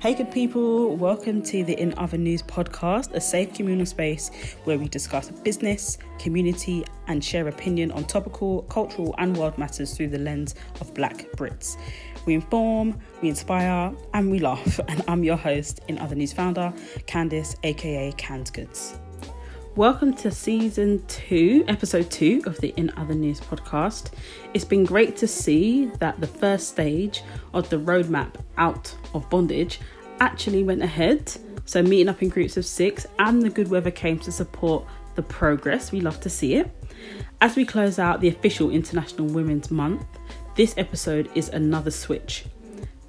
Hey, good people, welcome to the In Other News podcast, a safe communal space where we discuss business, community, and share opinion on topical, cultural, and world matters through the lens of Black Brits. We inform, we inspire, and we laugh. And I'm your host, In Other News founder, Candice, aka Canned Goods. Welcome to season two, episode two of the In Other News podcast. It's been great to see that the first stage of the roadmap out of bondage actually went ahead. So, meeting up in groups of six, and the good weather came to support the progress. We love to see it. As we close out the official International Women's Month, this episode is another switch.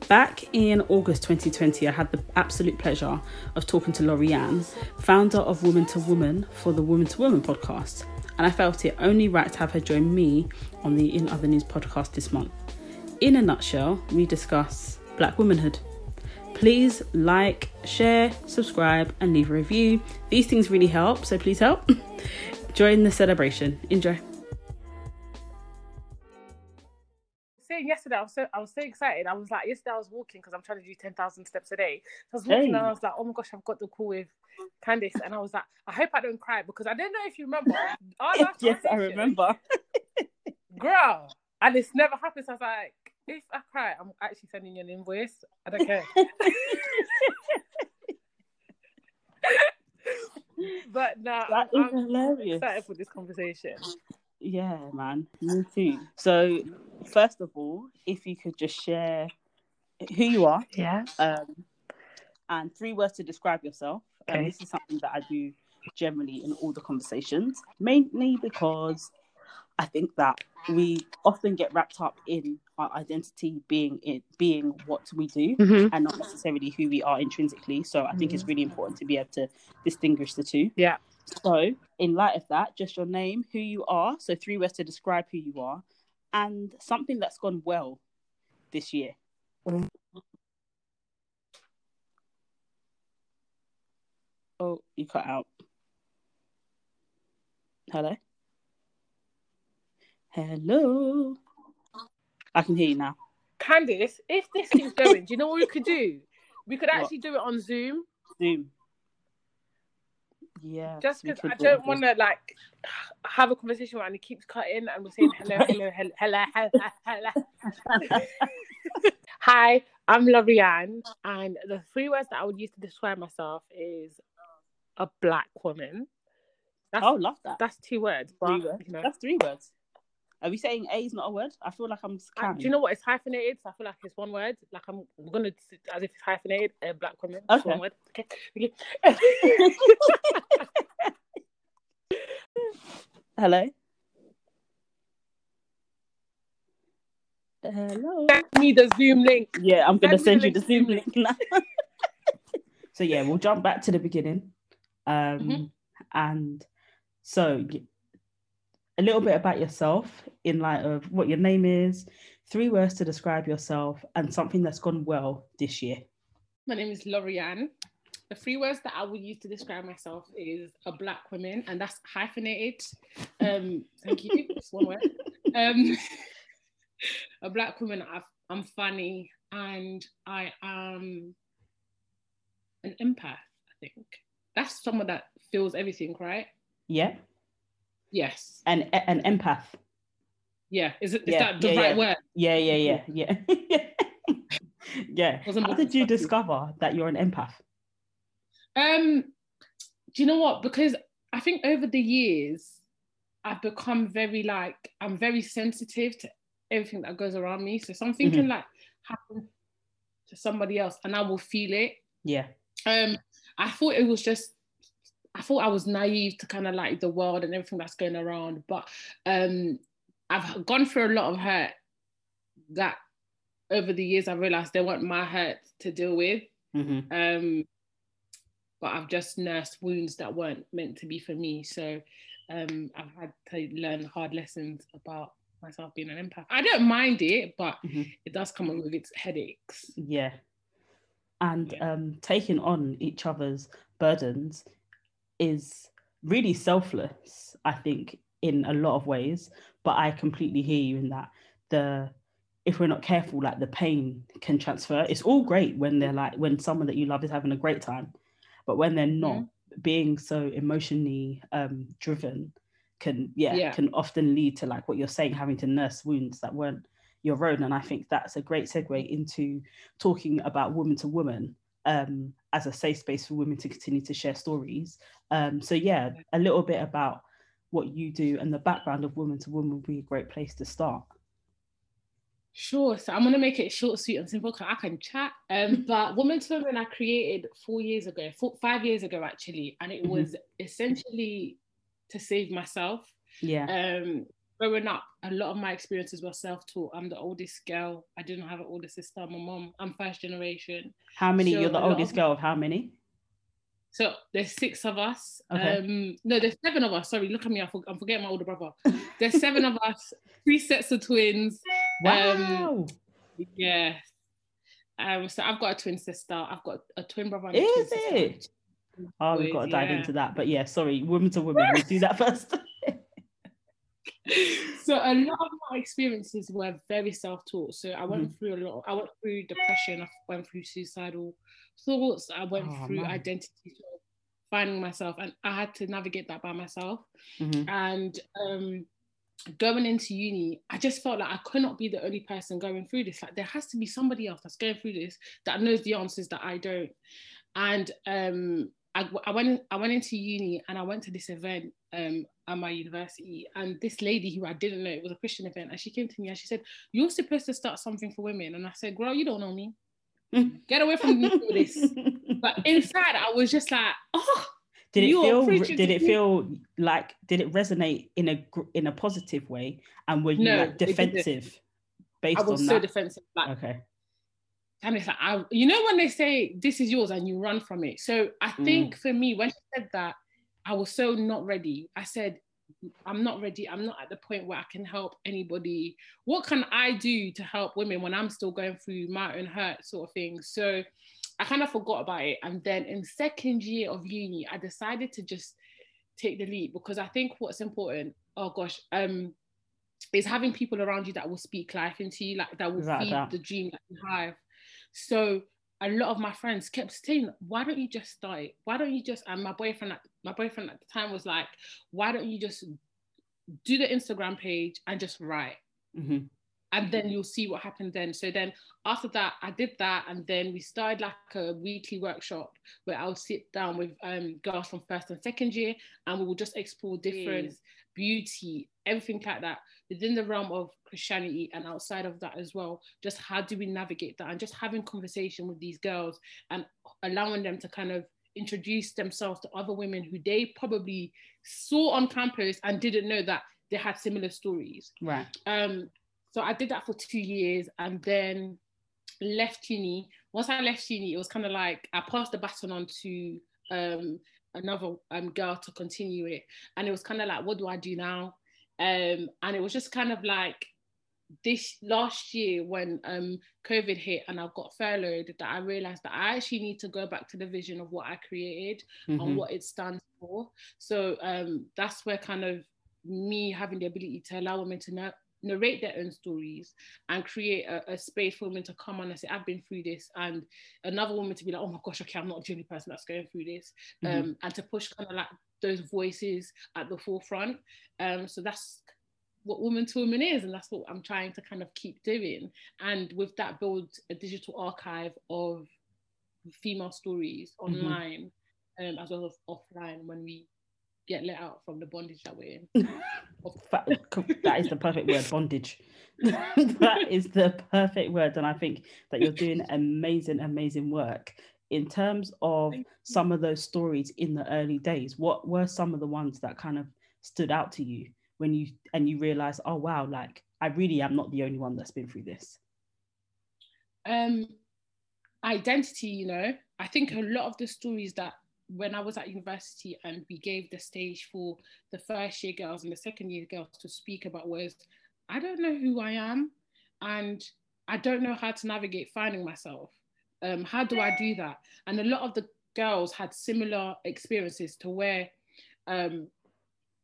Back in August 2020, I had the absolute pleasure of talking to Lorianne, founder of Woman to Woman for the Woman to Woman podcast, and I felt it only right to have her join me on the In Other News podcast this month. In a nutshell, we discuss black womanhood. Please like, share, subscribe, and leave a review. These things really help, so please help. Join the celebration. Enjoy. Saying yesterday, I was so I was so excited. I was like, yesterday I was walking because I'm trying to do ten thousand steps a day. So I was walking Hey. and I was like, oh my gosh, I've got the call with Candice, and I was like, I hope I don't cry because I don't know if you remember. Yes, I remember. girl, and it's never happened. So I was like, if I cry, I'm actually sending you an invoice. I don't care. but no, That I'm, is I'm hilarious. excited for this conversation. Yeah, man, me too. So, first of all, if you could just share who you are Yeah. um, and three words to describe yourself. Um, Okay. this is something that I do generally in all the conversations, mainly because I think that we often get wrapped up in our identity being it being what we do Mm-hmm. and not necessarily who we are intrinsically. So I think it's really important to be able to distinguish the two. Yeah. So, in light of that, just your name, who you are. So, three words to describe who you are, and something that's gone well this year. Oh, you cut out. Hello? Hello? I can hear you now. Candice, if this keeps going, do you know what we could do? We could What? actually do it on Zoom. Zoom. Yeah. just because I do it don't want to like have a conversation and it keeps cutting and we're saying hello, hello, hello, hello, hello, hello. Hi, I'm Lorianne, and the three words that I would use to describe myself is a black woman. That's oh, love that. that's two words, but Three words. you know, That's three words. Are we saying A is not a word? I feel like I'm do you know what? It's hyphenated, so I feel like it's one word. Like I'm we're gonna as if it's hyphenated. A black woman. It's Okay. one word. Okay. okay. Hello. Hello. Send me the Zoom link. Yeah, I'm gonna Send send you the Zoom link. now. so yeah, we'll jump back to the beginning. Um, Mhm. and so a little bit about yourself in light of what your name is, three words to describe yourself, and something that's gone well this year. My name is Lorianne. The three words that I would use to describe myself is a black woman, and that's hyphenated. Um, thank you. It's one word. Um, a black woman. I've, I'm funny, and I am an empath. I think that's someone that feels everything, right? Yeah, Yes. and an empath. Yeah. Is it? Is Yeah, that the yeah, right yeah. word? Yeah, yeah, yeah, yeah. yeah. How did you discover that you're an empath? Um, do you know what? Because I think over the years, I've become very like I'm very sensitive to everything that goes around me. So something can like happen to somebody else, and I will feel it. Yeah. Um, I thought it was just. I thought I was naive to kind of like the world and everything that's going around, but um, I've gone through a lot of hurt that over the years I realized they weren't my hurt to deal with. hmm Um, but I've just nursed wounds that weren't meant to be for me. So um, I've had to learn hard lessons about myself being an empath. I don't mind it, but Mhm. it does come with its headaches. Yeah. And Yeah. um, taking on each other's burdens is really selfless, I think, in a lot of ways. But I completely hear you in that the if we're not careful, like the pain can transfer. It's all great when they're like when someone that you love is having a great time, but when they're not mm-hmm. being so emotionally um, driven, can yeah, yeah can often lead to like what you're saying, having to nurse wounds that weren't your own. And I think that's a great segue into talking about woman to woman um, as a safe space for women to continue to share stories. Um, so yeah, a little bit about what you do and the background of woman to woman would be a great place to start. Sure. So I'm gonna make it short, sweet, and simple because I can chat. Um, but Woman to Woman I created four years ago, four, five years ago actually, and it mm-hmm. was essentially to save myself. Yeah. Um, growing up, a lot of my experiences were self-taught. I'm the oldest girl. I didn't have an older sister. My mom. I'm first generation. How many? So You're the oldest of, girl of how many? So there's six of us. Okay. Um, no, there's seven of us. Sorry, look at me. I'm forgetting my older brother. There's seven of us. Three sets of twins. Wow. Um, yeah. Um, so I've got a twin sister. I've got a twin brother. Is it? Oh, we've got to dive yeah. into that. But yeah, sorry, woman to woman. We'll do that first. So a lot of my experiences were very self-taught. So I went mm-hmm. through a lot. I went through depression. I went through suicidal thoughts. I went oh, through man. identity, finding myself, and I had to navigate that by myself. Mm-hmm. And um, going into uni, I just felt like I could not be the only person going through this. Like there has to be somebody else that's going through this that knows the answers that I don't. And um, I, I went I went into uni and I went to this event um, at my university and this lady who I didn't know it was a Christian event and she came to me and she said you're supposed to start something for women. And I said girl you don't know me. Get away from me with this. But inside I was just like oh did it feel did it feel like did it resonate in a in a positive way? And were you no, like defensive based I was on so that? defensive like okay. And it's like I, you know when they say this is yours and you run from it? So i think mm. for me when she said that i was so not ready i said i'm not ready i'm not at the point where i can help anybody what can i do to help women when i'm still going through my own hurt sort of thing so i kind of forgot about it and then in second year of uni i decided to just take the leap because i think what's important oh gosh um is having people around you that will speak life into you like that will feed that. the dream that you have so a lot of my friends kept saying, "Why don't you just start it? Why don't you just?" And my boyfriend, at, my boyfriend at the time was like, "Why don't you just do the Instagram page and just write?" Mm-hmm. And then you'll see what happened then. So then after that, I did that, and then we started like a weekly workshop where I'll sit down with um, girls from first and second year, and we will just explore different beauty, everything like that within the realm of Christianity and outside of that as well. Just how do we navigate that and just having conversation with these girls and allowing them to kind of introduce themselves to other women who they probably saw on campus and didn't know that they had similar stories. Right. Um, so I did that for two years and then left uni. Once I left uni, it was kind of like I passed the baton on to um, another um, girl to continue it. And it was kind of like, what do I do now? Um, and it was just kind of like this last year when um, COVID hit and I got furloughed that I realized that I actually need to go back to the vision of what I created mm-hmm. and what it stands for. So um, that's where kind of me having the ability to allow women to know, narrate their own stories and create a, a, space for women to come on and say, I've been through this, and another woman to be like, oh my gosh, okay, I'm not the only person that's going through this, mm-hmm. um, and to push kind of like those voices at the forefront. Um, so that's what woman to woman is, and that's what I'm trying to kind of keep doing. And with that, build a digital archive of female stories mm-hmm. online mm-hmm. um, as well as offline when we get let out from the bondage that we're in. that is the perfect word, bondage. that is the perfect word. And I think that you're doing amazing, amazing work. In terms of some of those stories in the early days, what were some of the ones that kind of stood out to you when you and you realize, oh wow, like I really am not the only one that's been through this? Um identity, you know, I think a lot of the stories that when I was at university and we gave the stage for the first year girls and the second year girls to speak about was I don't know who I am and I don't know how to navigate finding myself. Um, how do I do that? And a lot of the girls had similar experiences to where um,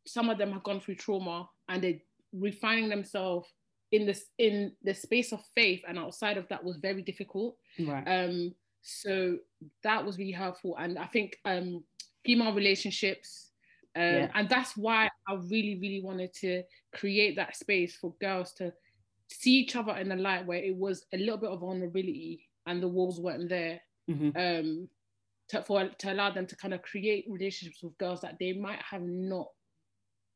some of them have gone through trauma and they're refining themselves in this in the space of faith and outside of that was very difficult. Right. Um, so that was really helpful, and I think um, female relationships, um, yeah. and that's why I really, really wanted to create that space for girls to see each other in a light where it was a little bit of vulnerability and the walls weren't there. Mm-hmm. Um, to, for to allow them to kind of create relationships with girls that they might have not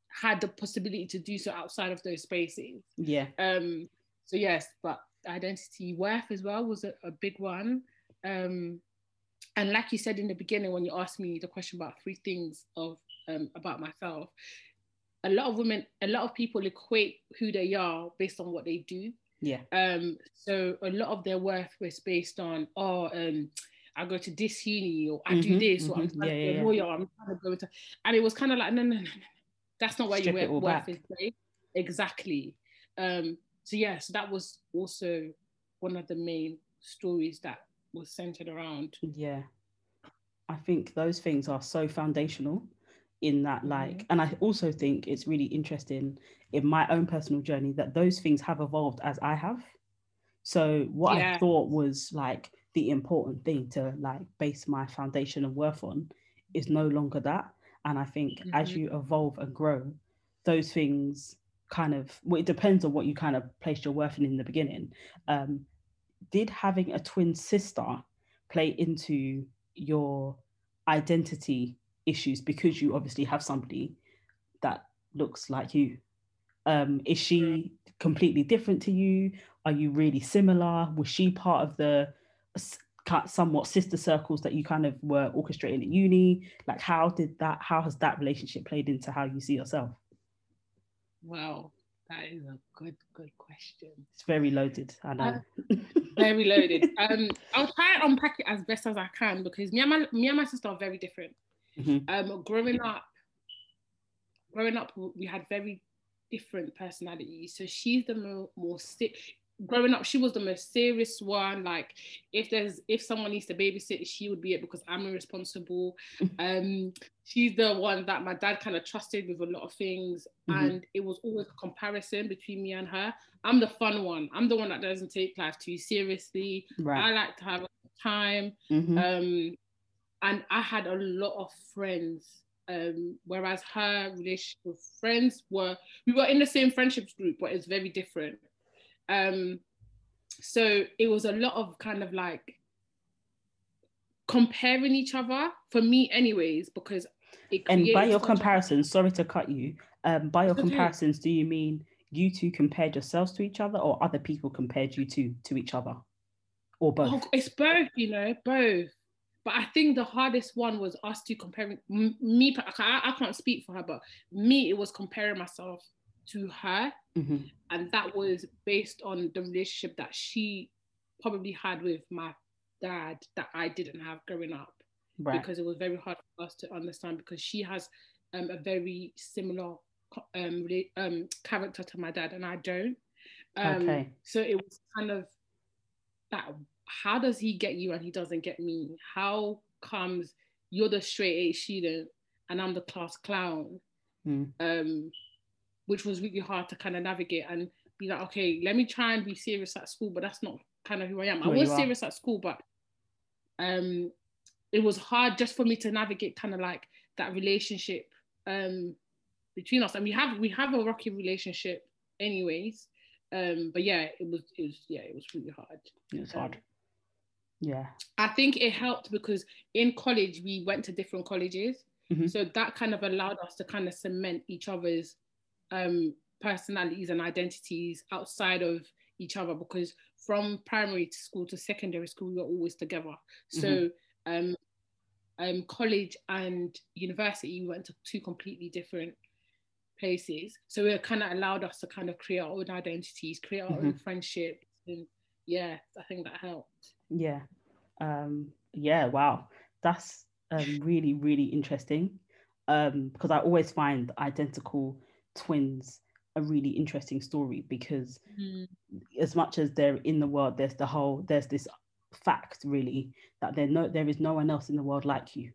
had the possibility to do so outside of those spaces. Yeah. Um. So yes, but identity worth as well was a, a big one. Um, and like you said in the beginning, when you asked me the question about three things of um, about myself, a lot of women, a lot of people equate who they are based on what they do. Yeah. Um. So a lot of their worth was based on, oh, um, I go to this uni or I mm-hmm, do this mm-hmm. or I'm trying yeah, to be yeah, a lawyer. I'm trying to go into, and it was kind of like, no, no, no, no, that's not where Strip your worth is played. Exactly. Um. So yes, yeah, so that was also one of the main stories that was centered around. Yeah. I think those things are so foundational in that like mm-hmm. and i also think it's really interesting in my own personal journey that those things have evolved as i have so what yeah. i thought was like the important thing to like base my foundation of worth on is no longer that and i think mm-hmm. as you evolve and grow those things kind of well it depends on what you kind of placed your worth in in the beginning um did having a twin sister play into your identity issues because you obviously have somebody that looks like you. Um, is she completely different to you? Are you really similar? Was she part of the somewhat sister circles that you kind of were orchestrating at uni? Like, how did that? How has that relationship played into how you see yourself? Wow, that is a good, good question. It's very loaded. I know. Uh, very loaded. Um, I'll try and unpack it as best as I can because me and my me and my sister are very different. Mm-hmm. Um, growing up, growing up, we had very different personalities. So she's the more, more. Growing up, she was the most serious one. Like, if there's if someone needs to babysit, she would be it because I'm irresponsible. Mm-hmm. Um, she's the one that my dad kind of trusted with a lot of things, mm-hmm. and it was always a comparison between me and her. I'm the fun one. I'm the one that doesn't take life too seriously. Right. I like to have time. Mm-hmm. Um, and I had a lot of friends. Um, whereas her relationship with friends were we were in the same friendships group, but it's very different. Um, so it was a lot of kind of like comparing each other for me, anyways, because and by your comparisons, sorry to cut you. Um, by your okay. comparisons, do you mean you two compared yourselves to each other, or other people compared you two to each other, or both? Oh, it's both, you know, both. But I think the hardest one was us two comparing me. I, I can't speak for her, but me, it was comparing myself to her, mm-hmm. and that was based on the relationship that she probably had with my dad that I didn't have growing up, right. because it was very hard for us to understand because she has um, a very similar um, um, character to my dad, and I don't. Um, okay. So it was kind of that how does he get you and he doesn't get me? How comes you're the straight A student and I'm the class clown? Mm. Um, which was really hard to kind of navigate and be like, okay, let me try and be serious at school, but that's not kind of who I am. Where I was serious at school, but um, it was hard just for me to navigate kind of like that relationship um, between us. And we have we have a rocky relationship, anyways. Um, but yeah, it was it was yeah, it was really hard. It was hard. Yeah. I think it helped because in college we went to different colleges. Mm-hmm. So that kind of allowed us to kind of cement each other's um, personalities and identities outside of each other because from primary to school to secondary school we were always together. So mm-hmm. um, um, college and university we went to two completely different places. So it kind of allowed us to kind of create our own identities, create our mm-hmm. own friendships, and yeah, I think that helped. Yeah. Um, yeah, wow. That's um, really, really interesting. Um, because I always find identical twins a really interesting story because mm. as much as they're in the world, there's the whole there's this fact really that there no there is no one else in the world like you.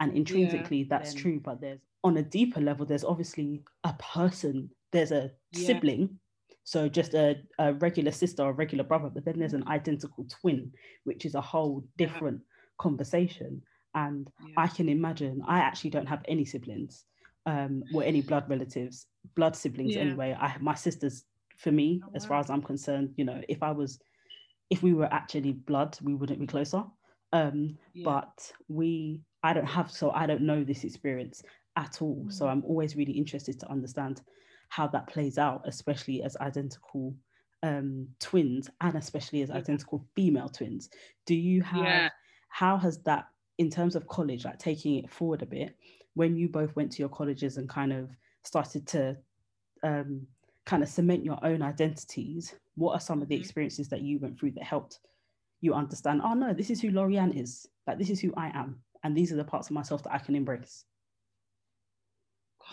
And intrinsically yeah, that's then. true, but there's on a deeper level, there's obviously a person, there's a yeah. sibling So just a, a regular sister or a regular brother, but then there's an identical twin, which is a whole different yeah. conversation. And. I can imagine I actually don't have any siblings um, or any blood relatives, blood siblings yeah. anyway. I my sisters, for me, oh, as far as I'm concerned, you know, if I was, if we were actually blood, we wouldn't be closer. Um, yeah. But we, I don't have, so I don't know this experience at all. Mm. So I'm always really interested to understand how that plays out, especially as identical um, twins and especially as identical female twins. Do you have, yeah. how has that, in terms of college, like taking it forward a bit, when you both went to your colleges and kind of started to um, kind of cement your own identities, what are some of the mm-hmm. experiences that you went through that helped you understand, oh no, this is who Lorianne is, like this is who I am, and these are the parts of myself that I can embrace?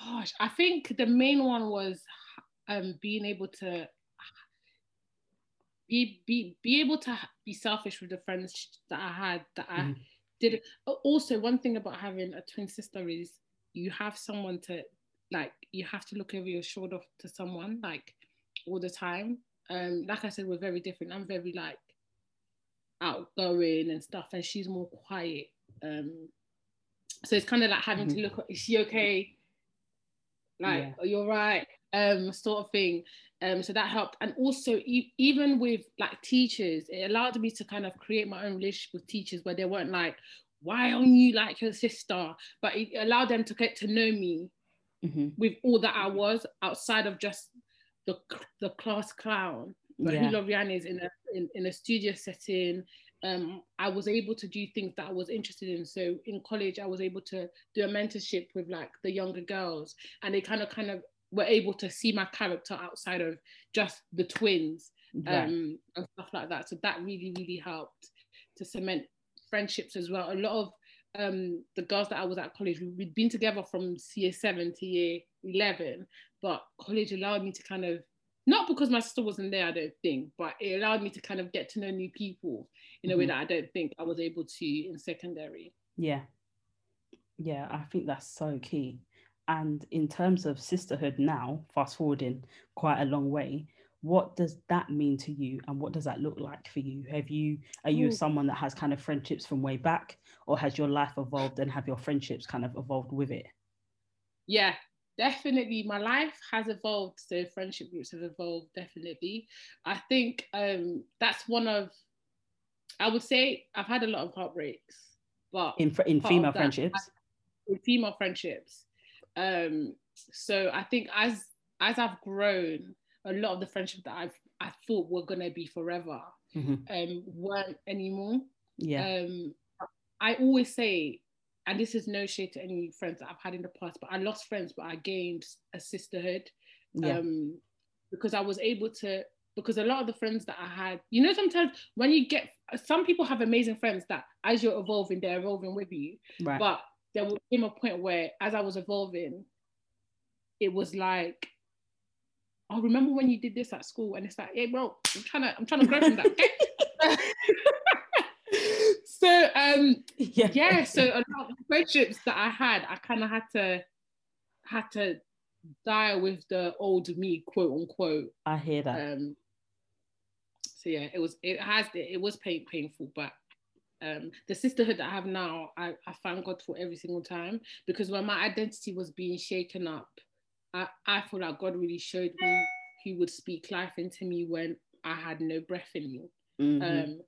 Gosh, I think the main one was um, being able to be, be be able to be selfish with the friends that I had that I mm did also one thing about having a twin sister is you have someone to like you have to look over your shoulder to someone like all the time. Um like i said we're very different. I'm very like outgoing and stuff and she's more quiet. Um so it's kind of like having mm-hmm. to look is she okay? Like yeah. you're right um sort of thing um so that helped and also e- even with like teachers it allowed me to kind of create my own relationship with teachers where they weren't like why aren't you like your sister but it allowed them to get to know me mm-hmm. with all that i was outside of just the the class clown but yeah. who Lorianne is in a in, in a studio setting um, I was able to do things that I was interested in. So in college, I was able to do a mentorship with like the younger girls, and they kind of kind of were able to see my character outside of just the twins um, and stuff like that. So that really really helped to cement friendships as well. A lot of um, the girls that I was at college, we'd been together from year seven to year eleven, but college allowed me to kind of not because my sister wasn't there, I don't think, but it allowed me to kind of get to know new people in a mm-hmm. way that I don't think I was able to in secondary. Yeah. Yeah, I think that's so key. And in terms of sisterhood now, fast forwarding quite a long way, what does that mean to you and what does that look like for you? Have you are you Ooh. someone that has kind of friendships from way back or has your life evolved and have your friendships kind of evolved with it? Yeah, definitely my life has evolved so friendship groups have evolved definitely i think um that's one of i would say i've had a lot of heartbreaks but in in female friendships in female friendships um so i think as as i've grown a lot of the friendships that i've i thought were gonna be forever mm-hmm. um weren't anymore yeah um i always say and this is no shade to any friends that I've had in the past, but I lost friends, but I gained a sisterhood. Yeah. Um, because I was able to, because a lot of the friends that I had, you know, sometimes when you get, some people have amazing friends that as you're evolving, they're evolving with you. Right. But there came a point where as I was evolving, it was like, oh, remember when you did this at school? And it's like, hey, bro, I'm trying to, I'm trying to grow from that. Okay? so um yeah. yeah so a lot of friendships that i had i kind of had to had to die with the old me quote unquote i hear that um so yeah it was it has it was pain, painful but um, the sisterhood that I have now, I, I thank God for every single time because when my identity was being shaken up, I, I feel like God really showed me He would speak life into me when I had no breath in me. Mm-hmm. Um,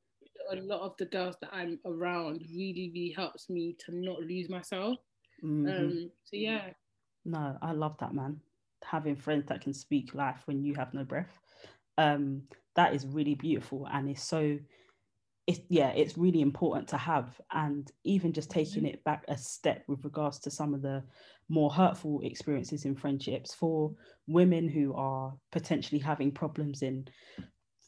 a lot of the girls that I'm around really, really helps me to not lose myself. Mm-hmm. Um, so yeah. No, I love that, man. Having friends that can speak life when you have no breath. Um, that is really beautiful and it's so it's yeah, it's really important to have. And even just taking mm-hmm. it back a step with regards to some of the more hurtful experiences in friendships for women who are potentially having problems in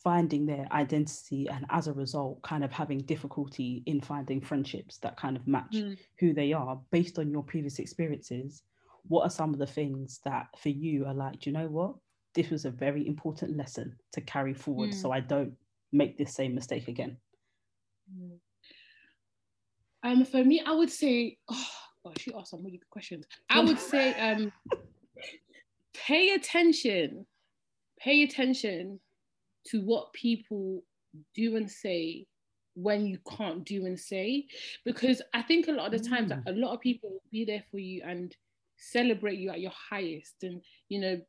finding their identity and as a result kind of having difficulty in finding friendships that kind of match mm. who they are based on your previous experiences what are some of the things that for you are like do you know what this was a very important lesson to carry forward mm. so i don't make this same mistake again mm. um for me i would say oh gosh you asked some really good questions i would say um pay attention pay attention to what people do and say when you can't do and say because i think a lot of the times Mm. a lot of people will be there for you and celebrate you at your highest and you know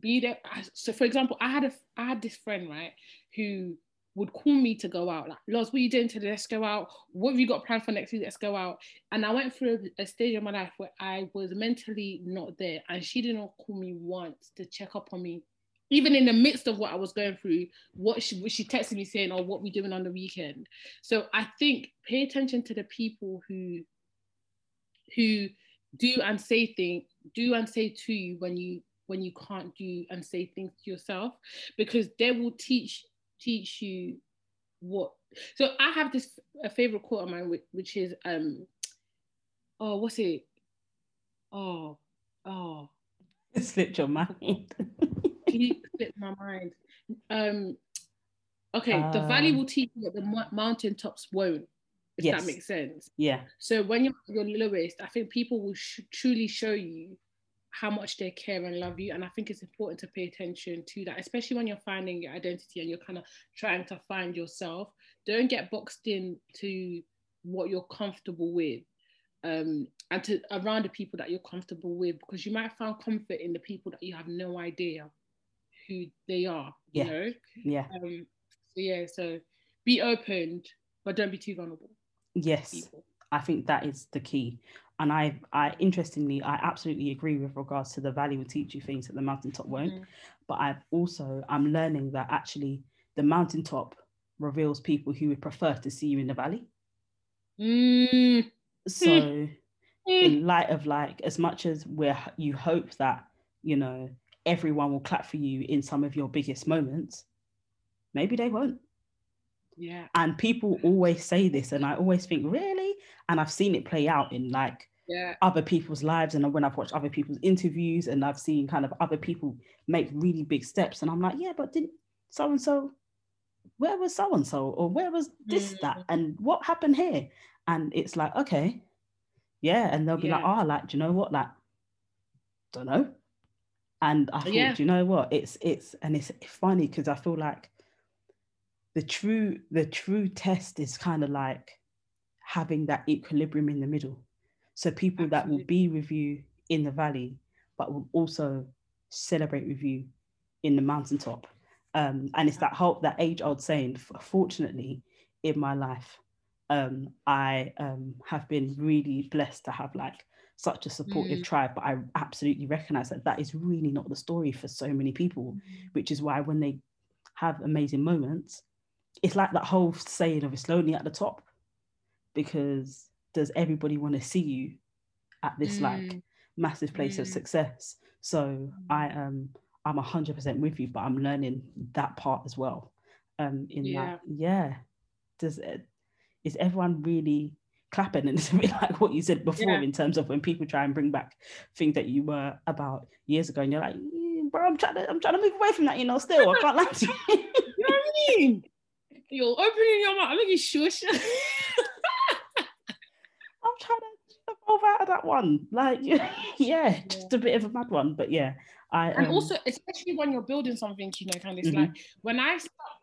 be there so for example i had a i had this friend right who would call me to go out. Like Loz, what are you doing today? Let's go out. What have you got planned for next week? Let's go out. And i went through a, stage of my life where i was mentally not there and she didn't call me once to check up on me. Even in the midst of what I was going through, what she, she texted me saying, "Oh, what we doing on the weekend?" So I think pay attention to the people who who do and say things, do and say to you when you when you can't do and say things to yourself, because they will teach teach you what. So I have this a favorite quote of mine, which, is, um, oh, what's it? Oh, oh, It slipped your mind. completely slipped my mind. Um, okay, the valley Um, will teach you that the mo- mountaintops won't. If Yes. that makes sense. yeah, So when you're your lowest, I think people will sh- truly show you how much they care and love you, and I think it's important to pay attention to that, especially when you're finding your identity and you're kind of trying to find yourself. Don't get boxed in to what you're comfortable with. Um, and to around the people that you're comfortable with because you might find comfort in the people that you have no idea who they are Yeah. you know yeah, um so yeah so be open but don't be too vulnerable yes. people I think that is the key. And I, I interestingly, I absolutely agree with regards to the valley will teach you things that the mountaintop won't. Mhm. But I've also, I'm learning that actually the mountaintop reveals people who would prefer to see you in the valley. Mm, So, mm, in light of like, as much as we're, you hope that, you know, everyone will clap for you in some of your biggest moments, maybe they won't. yeah And people always say this, and I always think, really? And I've seen it play out in like yeah other people's lives and when I've watched other people's interviews and I've seen kind of other people make really big steps and I'm like, yeah, but didn't so and so where was so and so or where was this that Mm. and what happened here? And it's like, okay, yeah, and they'll be like, oh, like, do you know what? Like, don't know. And I thought, Yeah. do you know what? It's it's and it's funny because I feel like the true the true test is kind of like having that equilibrium in the middle. So people that will be with you in the valley, but will also celebrate with you in the mountaintop. Um, and it's that hope, that age old saying. Fortunately, in my life, um, I um, have been really blessed to have like such a supportive Mm. tribe. But I absolutely recognize that that is really not the story for so many people, which is why when they have amazing moments, it's like that whole saying of it's lonely at the top because does everybody want to see you at this like Mm. massive place of Mm. success so i um i'm 100% with you but i'm learning that part as well um in that yeah does it is everyone really clapping and it's a bit like what you said before Yeah. in terms of when people try and bring back things that you were about years ago and you're like "Mm, bro i'm trying to i'm trying to move away from that you know still i can't lie to you you know what I mean? You're opening your mouth. Look, you shush. I'm trying to evolve out of that one. Like, yeah, just a bit of a mad one, but yeah, I and um, also, especially when you're building something, you know, kind of Mhm. like when I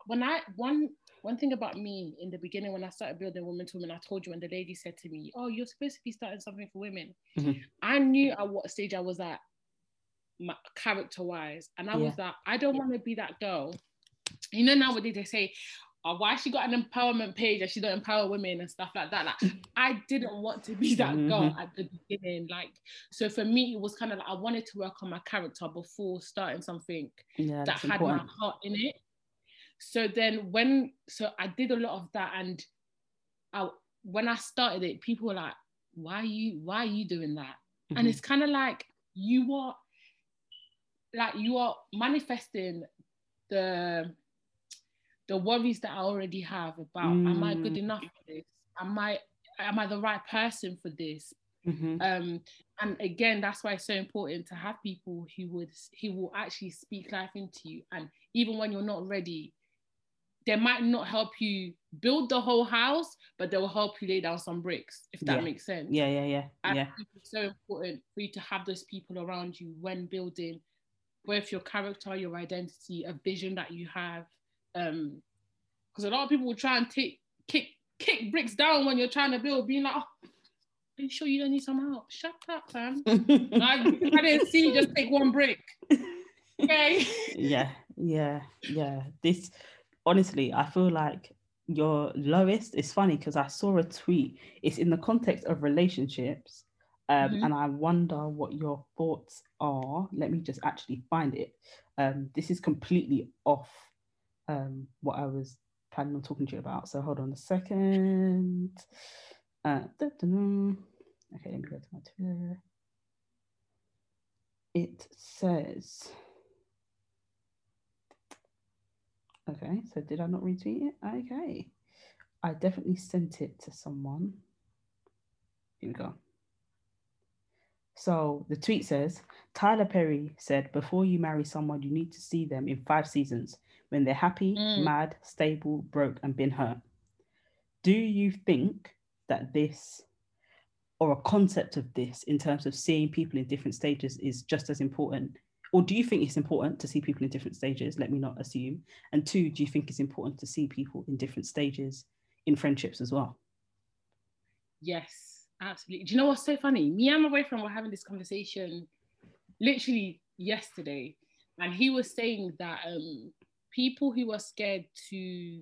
when I one one thing about me in the beginning when I started building women to women, I told you when the lady said to me, "Oh, you're supposed to be starting something for women," Mhm. I knew at what stage I was at, character wise, and I was like, I don't want to be that girl. You know, nowadays they say. Oh, why she got an empowerment page and she don't empower women and stuff like that. Like, I didn't want to be that girl Mhm. at the beginning. Like, so for me, it was kind of like I wanted to work on my character before starting something yeah, that had important. my heart in it. So then when so I did a lot of that and I when I started it, people were like, why are you why are you doing that? And Mhm. it's kind of like you are like you are manifesting the the worries that I already have about am I good Mm. enough for this? Am I am I the right person for this? Mhm. um and again that's why it's so important to have people who would who will actually speak life into you and even when you're not ready they might not help you build the whole house but they will help you lay down some bricks if that Yeah. makes sense yeah, yeah, yeah, I yeah, it's so important for you to have those people around you when building both your character, your identity, a vision that you have. Um, because a lot of people will try and take kick kick bricks down when you're trying to build, being like, oh, are you sure you don't need some help? Shut up, fam. like, I didn't see you just take one brick. Okay. Yeah, yeah, yeah. This honestly, I feel like your lowest is funny because I saw a tweet. It's in the context of relationships. Um, mm-hmm. and I wonder what your thoughts are. Let me just actually find it. Um, this is completely off um, what I was planning on talking to you about. So hold on a second. Uh, okay, let me go to my Twitter. It says, okay, so did I not retweet it? Okay. I definitely sent it to someone. Here we go. So the tweet says Tyler Perry said, Before you marry someone, you need to see them in five seasons when they're happy, mm. mad, stable, broke, and been hurt. Do you think that this or a concept of this in terms of seeing people in different stages is just as important? Or do you think it's important to see people in different stages? Let me not assume. And two, do you think it's important to see people in different stages in friendships as well? Yes, absolutely. Do you know what's so funny? Me and my boyfriend were having this conversation literally yesterday, and he was saying that um, people who are scared to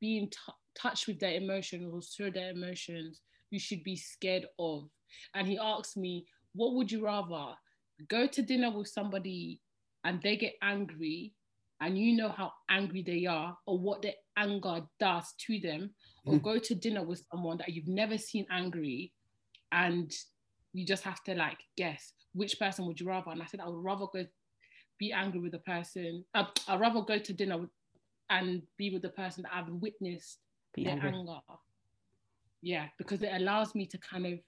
be in t- touch with their emotions or show their emotions, you should be scared of. And he asked me, what would you rather go to dinner with somebody and they get angry and you know how angry they are or what their anger does to them, or mm. go to dinner with someone that you've never seen angry and you just have to like guess which person would you rather? And I said, I would rather go be angry with the person. Uh, I'd rather go to dinner with, and be with the person that I've witnessed be their angry. anger. Yeah, because it allows me to kind of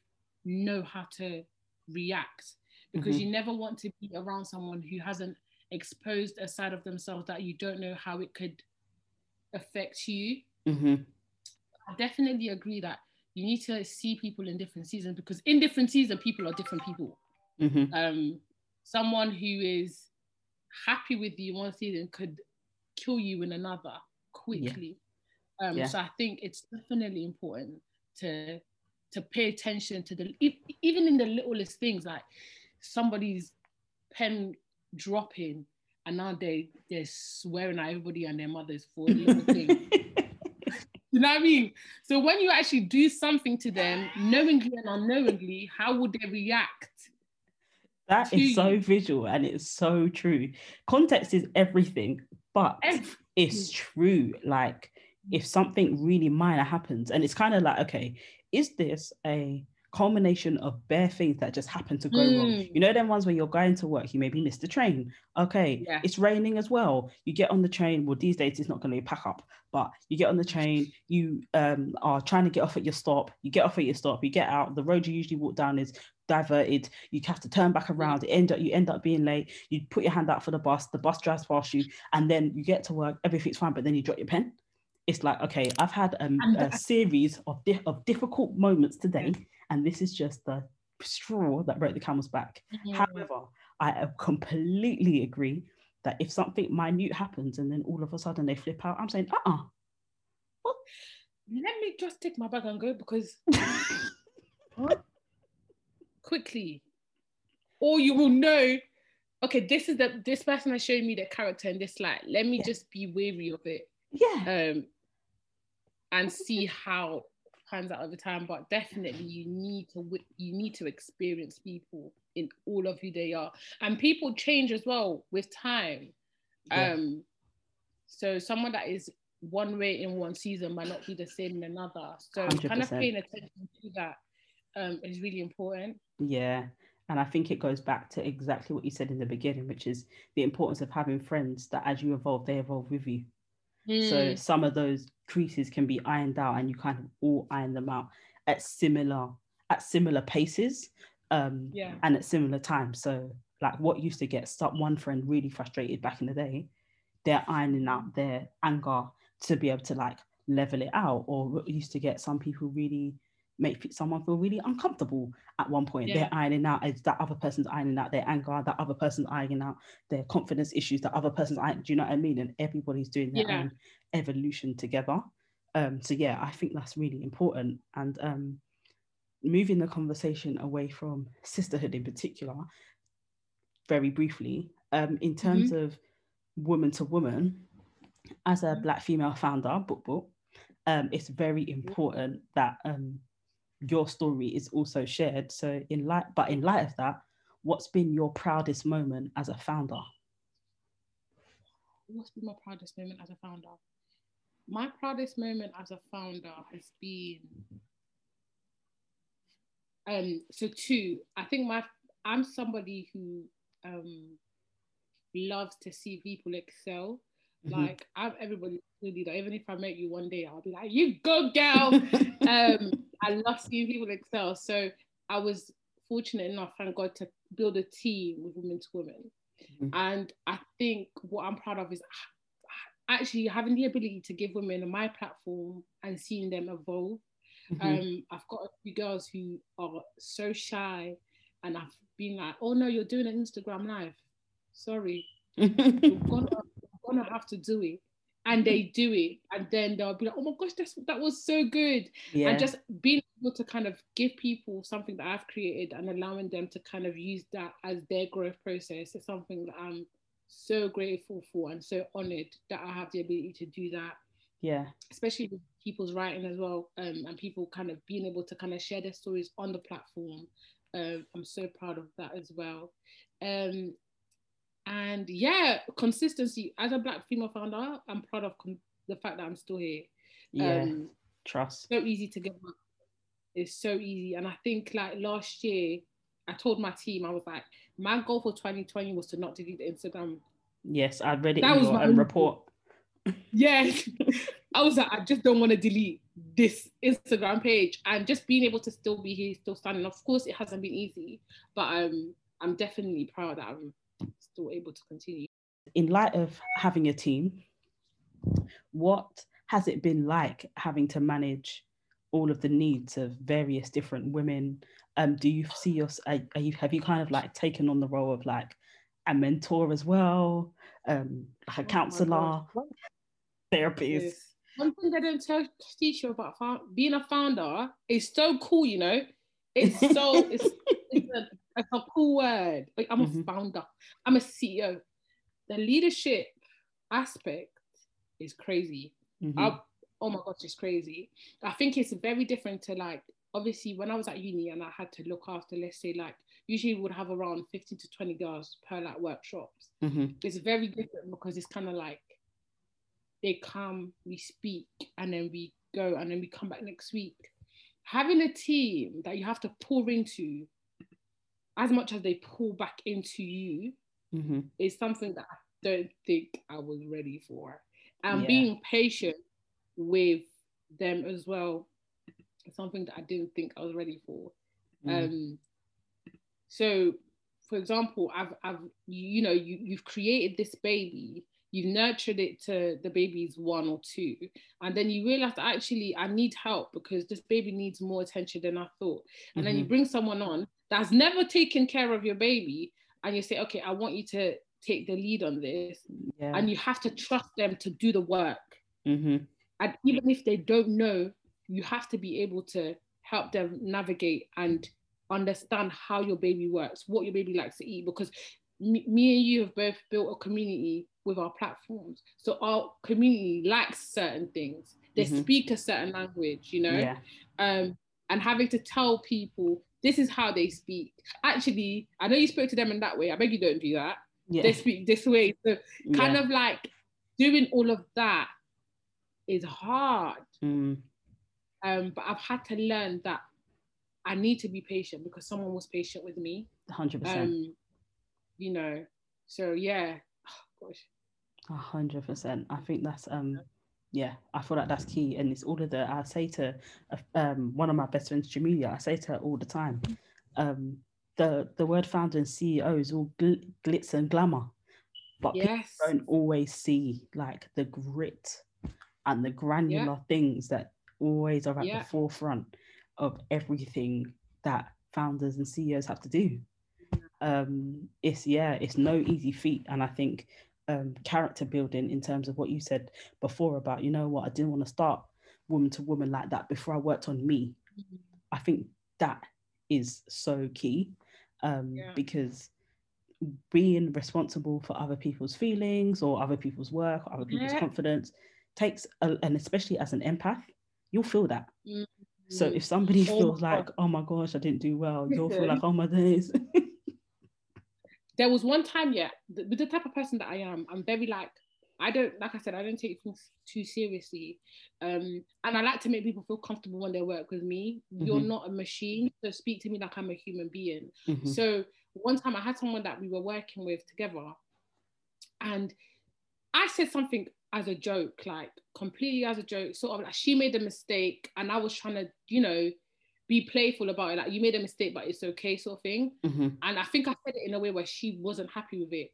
know how to react. Because mm-hmm. you never want to be around someone who hasn't exposed a side of themselves that you don't know how it could affect you. Mm-hmm. I definitely agree that you need to see people in different seasons because in different seasons people are different people. Mm-hmm. Um, someone who is happy with you one season could kill you in another quickly. Yeah. Um, yeah. So I think it's definitely important to to pay attention to the even in the littlest things like somebody's pen dropping and now they they're swearing at everybody and their mothers for a little thing. you know what I mean? So when you actually do something to them, knowingly and unknowingly, how would they react? That is so visual and it's so true. Context is everything, but everything. it's true. Like if something really minor happens, and it's kind of like, okay, is this a culmination of bare things that just happen to go mm. wrong. You know, them ones where you're going to work, you maybe missed the train. Okay, yeah. it's raining as well. You get on the train. Well, these days it's not going to be pack up, but you get on the train. You um, are trying to get off at your stop. You get off at your stop. You get out. The road you usually walk down is diverted. You have to turn back around. It end up you end up being late. You put your hand out for the bus. The bus drives past you, and then you get to work. Everything's fine, but then you drop your pen. It's like okay, I've had um, a series of di- of difficult moments today and this is just the straw that broke the camel's back. Mm-hmm. However, I completely agree that if something minute happens and then all of a sudden they flip out, I'm saying, uh uh-uh. What? Let me just take my bag and go because quickly. Or you will know, okay, this is the this person has shown me the character in this light. Let me yeah. just be wary of it. Yeah. Um and see how pans out over time, but definitely you need to you need to experience people in all of who they are, and people change as well with time. Yeah. Um, so someone that is one way in one season might not be the same in another. So 100%. kind of paying attention to that um, is really important. Yeah. And I think it goes back to exactly what you said in the beginning, which is the importance of having friends that as you evolve, they evolve with you. Mm. So some of those creases can be ironed out and you kind of all iron them out at similar at similar paces um yeah. and at similar times. So like what used to get some one friend really frustrated back in the day, they're ironing out their anger to be able to like level it out. Or used to get some people really make someone feel really uncomfortable at one point. Yeah. They're ironing out that other person's ironing out their anger, that other person's ironing out their confidence issues, that other person's ironing, do you know what I mean? And everybody's doing their Yeah. own evolution together. Um, so yeah, I think that's really important. And um, moving the conversation away from sisterhood in particular, very briefly, um, in terms of woman to woman, as a Mhm. black female founder, book book, um, it's very important that um, your story is also shared. So in light, but in light of that, what's been your proudest moment as a founder? what's been my proudest moment as a founder? My proudest moment as a founder has been um so two. I think my I'm somebody who um loves to see people excel. Mhm. Like I'm everybody leader. Even if I met you one day, I'll be like, you go girl. um I love seeing people excel. So I was fortunate enough, thank God, to build a team with women to women. Mhm. And I think what I'm proud of is actually having the ability to give women my platform and seeing them evolve. Mhm. Um, I've got a few girls who are so shy, and I've been like, "Oh no, you're doing an Instagram live. Sorry, you're gonna, you're gonna have to do it." And they do it, and then they'll be like, "Oh my gosh, that's, that was so good!" yeah. And just being able to kind of give people something that I've created and allowing them to kind of use that as their growth process is something that I'm so grateful for and so honored that I have the ability to do that yeah. especially with people's writing as well, um, and people kind of being able to kind of share their stories on the platform. Um, I'm so proud of that as well. Um, and yeah, consistency as a black female founder, I'm proud of con- the fact that I'm still here. Yeah. Um, Trust. so easy to give up. It's so easy, and I think like last year, I told my team I was like, my goal for 2020 was to not delete the Instagram Yes, I read it That in was your my um, own report. Yes. I was like, I just don't want to delete this Instagram page and just being able to still be here, still standing. Of course, it hasn't been easy, but um, I'm definitely proud that I'm still able to continue. In light of having a team, what has it been like having to manage all of the needs of various different women? Um, do you see your, are, are you, have you kind of like taken on the role of like a mentor as well, um, like a Oh counselor, therapist? Yes. One thing they don't tell teach you about being a founder is so cool, you know. It's so it's, it's, a, it's a cool word. Like I'm Mhm. a founder. I'm a CEO. The leadership aspect is crazy. Mhm. I- oh my gosh, it's crazy. I think it's very different to like obviously when I was at uni and I had to look after, let's say like usually we would have around 15 to 20 girls per like workshops. Mhm. It's very different because it's kind of like they come, we speak, and then we go, and then we come back next week. Having a team that you have to pour into as much as they pull back into you Mhm. is something that I don't think I was ready for. And Yeah. being patient with them as well something that I didn't think I was ready for. Mm. Um, so, for example, I've, I've, you, know, you, you've created this baby, you've nurtured it to the baby's one or two, and then you realize actually I need help because this baby needs more attention than I thought. And then you Mhm. bring someone on that's never taken care of your baby, and you say, okay, I want you to take the lead on this, yeah. and you have to trust them to do the work. Mhm. And even if they don't know, you have to be able to help them navigate and understand how your baby works, what your baby likes to eat. Because me, me and you have both built a community with our platforms. So our community likes certain things. They Mhm. speak a certain language, you know? Yeah. um, and having to tell people this is how they speak. Actually, I know you spoke to them in that way. I beg you don't do that. Yeah. They speak this way. So kind yeah. of like doing all of that is hard. Mm. Um, but I've had to learn that I need to be patient because someone was patient with me. 100%. Um, you know, so yeah. Oh, gosh. Hundred percent. I think that's um yeah, I feel like that's key. And it's all of the I say to uh, um one of my best friends, Jamelia, I say to her all the time, um, the the word founder and CEO is all gl- glitz and glamour. But people don't always see like the grit and the granular things that always are at Yeah. the forefront. of everything that founders and CEOs have to do. Um, it's yeah, it's no easy feat, and I think um, character building in terms of what you said before about you know what I didn't want to start woman to woman like that before I worked on me. Mm-hmm. I think that is so key um, yeah. because being responsible for other people's feelings or other people's work, or other people's yeah. confidence takes, a, and especially as an empath, you'll feel that. Mm-hmm. So if somebody oh feels like, oh my gosh, I didn't do well, you'll feel like, oh my days. there was one time, yeah, with the type of person that I am, I'm very like, I don't, like I said, I don't take things too seriously. Um, and I like to make people feel comfortable when they work with me. Mm-hmm. You're not a machine, so speak to me like I'm a human being. Mm-hmm. So one time I had someone that we were working with together, and I said something as a joke, like completely as a joke, sort of like she made a mistake, and I was trying to, you know, be playful about it. Like you made a mistake, but it's okay, sort of thing. Mm-hmm. And I think I said it in a way where she wasn't happy with it.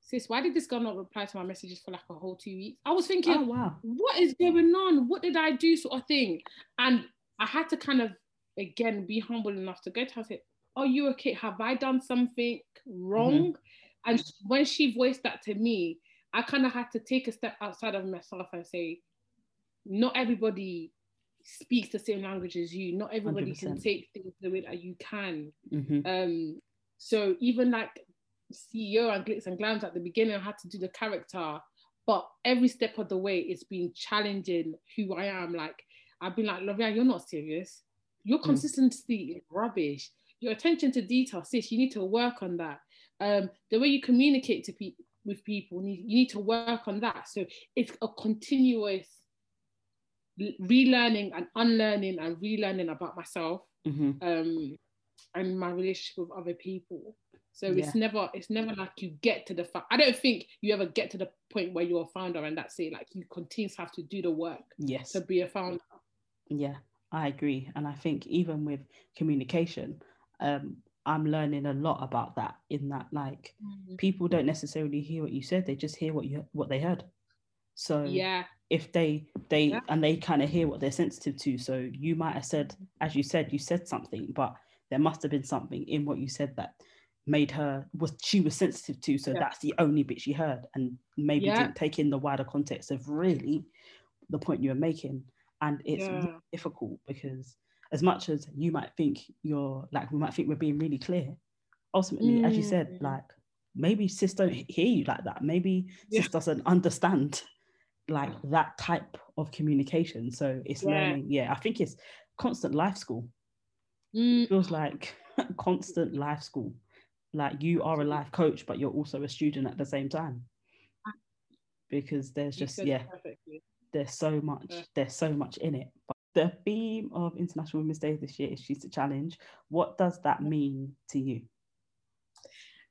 Sis, why did this girl not reply to my messages for like a whole two weeks? I was thinking, oh, wow. what is going on? What did I do, sort of thing? And I had to kind of again be humble enough to go to her and say, Are you okay? Have I done something wrong? Mm-hmm. And when she voiced that to me, I kind of had to take a step outside of myself and say, Not everybody speaks the same language as you. Not everybody 100%. can take things the way that you can. Mm-hmm. Um, so even like CEO and Glitz and Glams at the beginning, I had to do the character, but every step of the way, it's been challenging who I am. Like I've been like, Lovia, you're not serious. Your mm. consistency mm. is rubbish. Your attention to detail, sis, you need to work on that. Um, the way you communicate to people with people, you need to work on that. So it's a continuous relearning and unlearning and relearning about myself mm-hmm. um, and my relationship with other people. So yeah. it's never it's never like you get to the fact. I don't think you ever get to the point where you're a founder and that's it. Like you continue to have to do the work. Yes. To be a founder. Yeah, I agree, and I think even with communication, um, I'm learning a lot about that. In that, like mm-hmm. people don't necessarily hear what you said; they just hear what you what they heard. So yeah, if they they yeah. and they kind of hear what they're sensitive to. So you might have said, as you said, you said something, but there must have been something in what you said that made her was she was sensitive to so yeah. that's the only bit she heard and maybe yeah. didn't take in the wider context of really the point you were making and it's really difficult because as much as you might think you're like we might think we're being really clear ultimately mm. as you said mm. like maybe sis don't hear you like that maybe sis doesn't understand like that type of communication. So it's learning yeah i think it's constant life school. Mm. feels like constant life school. Like you are a life coach but you're also a student at the same time. Because there's just yeah there's so much yeah. there's so much in it. But the theme of international women's day this year is choose to challenge. What does that mean to you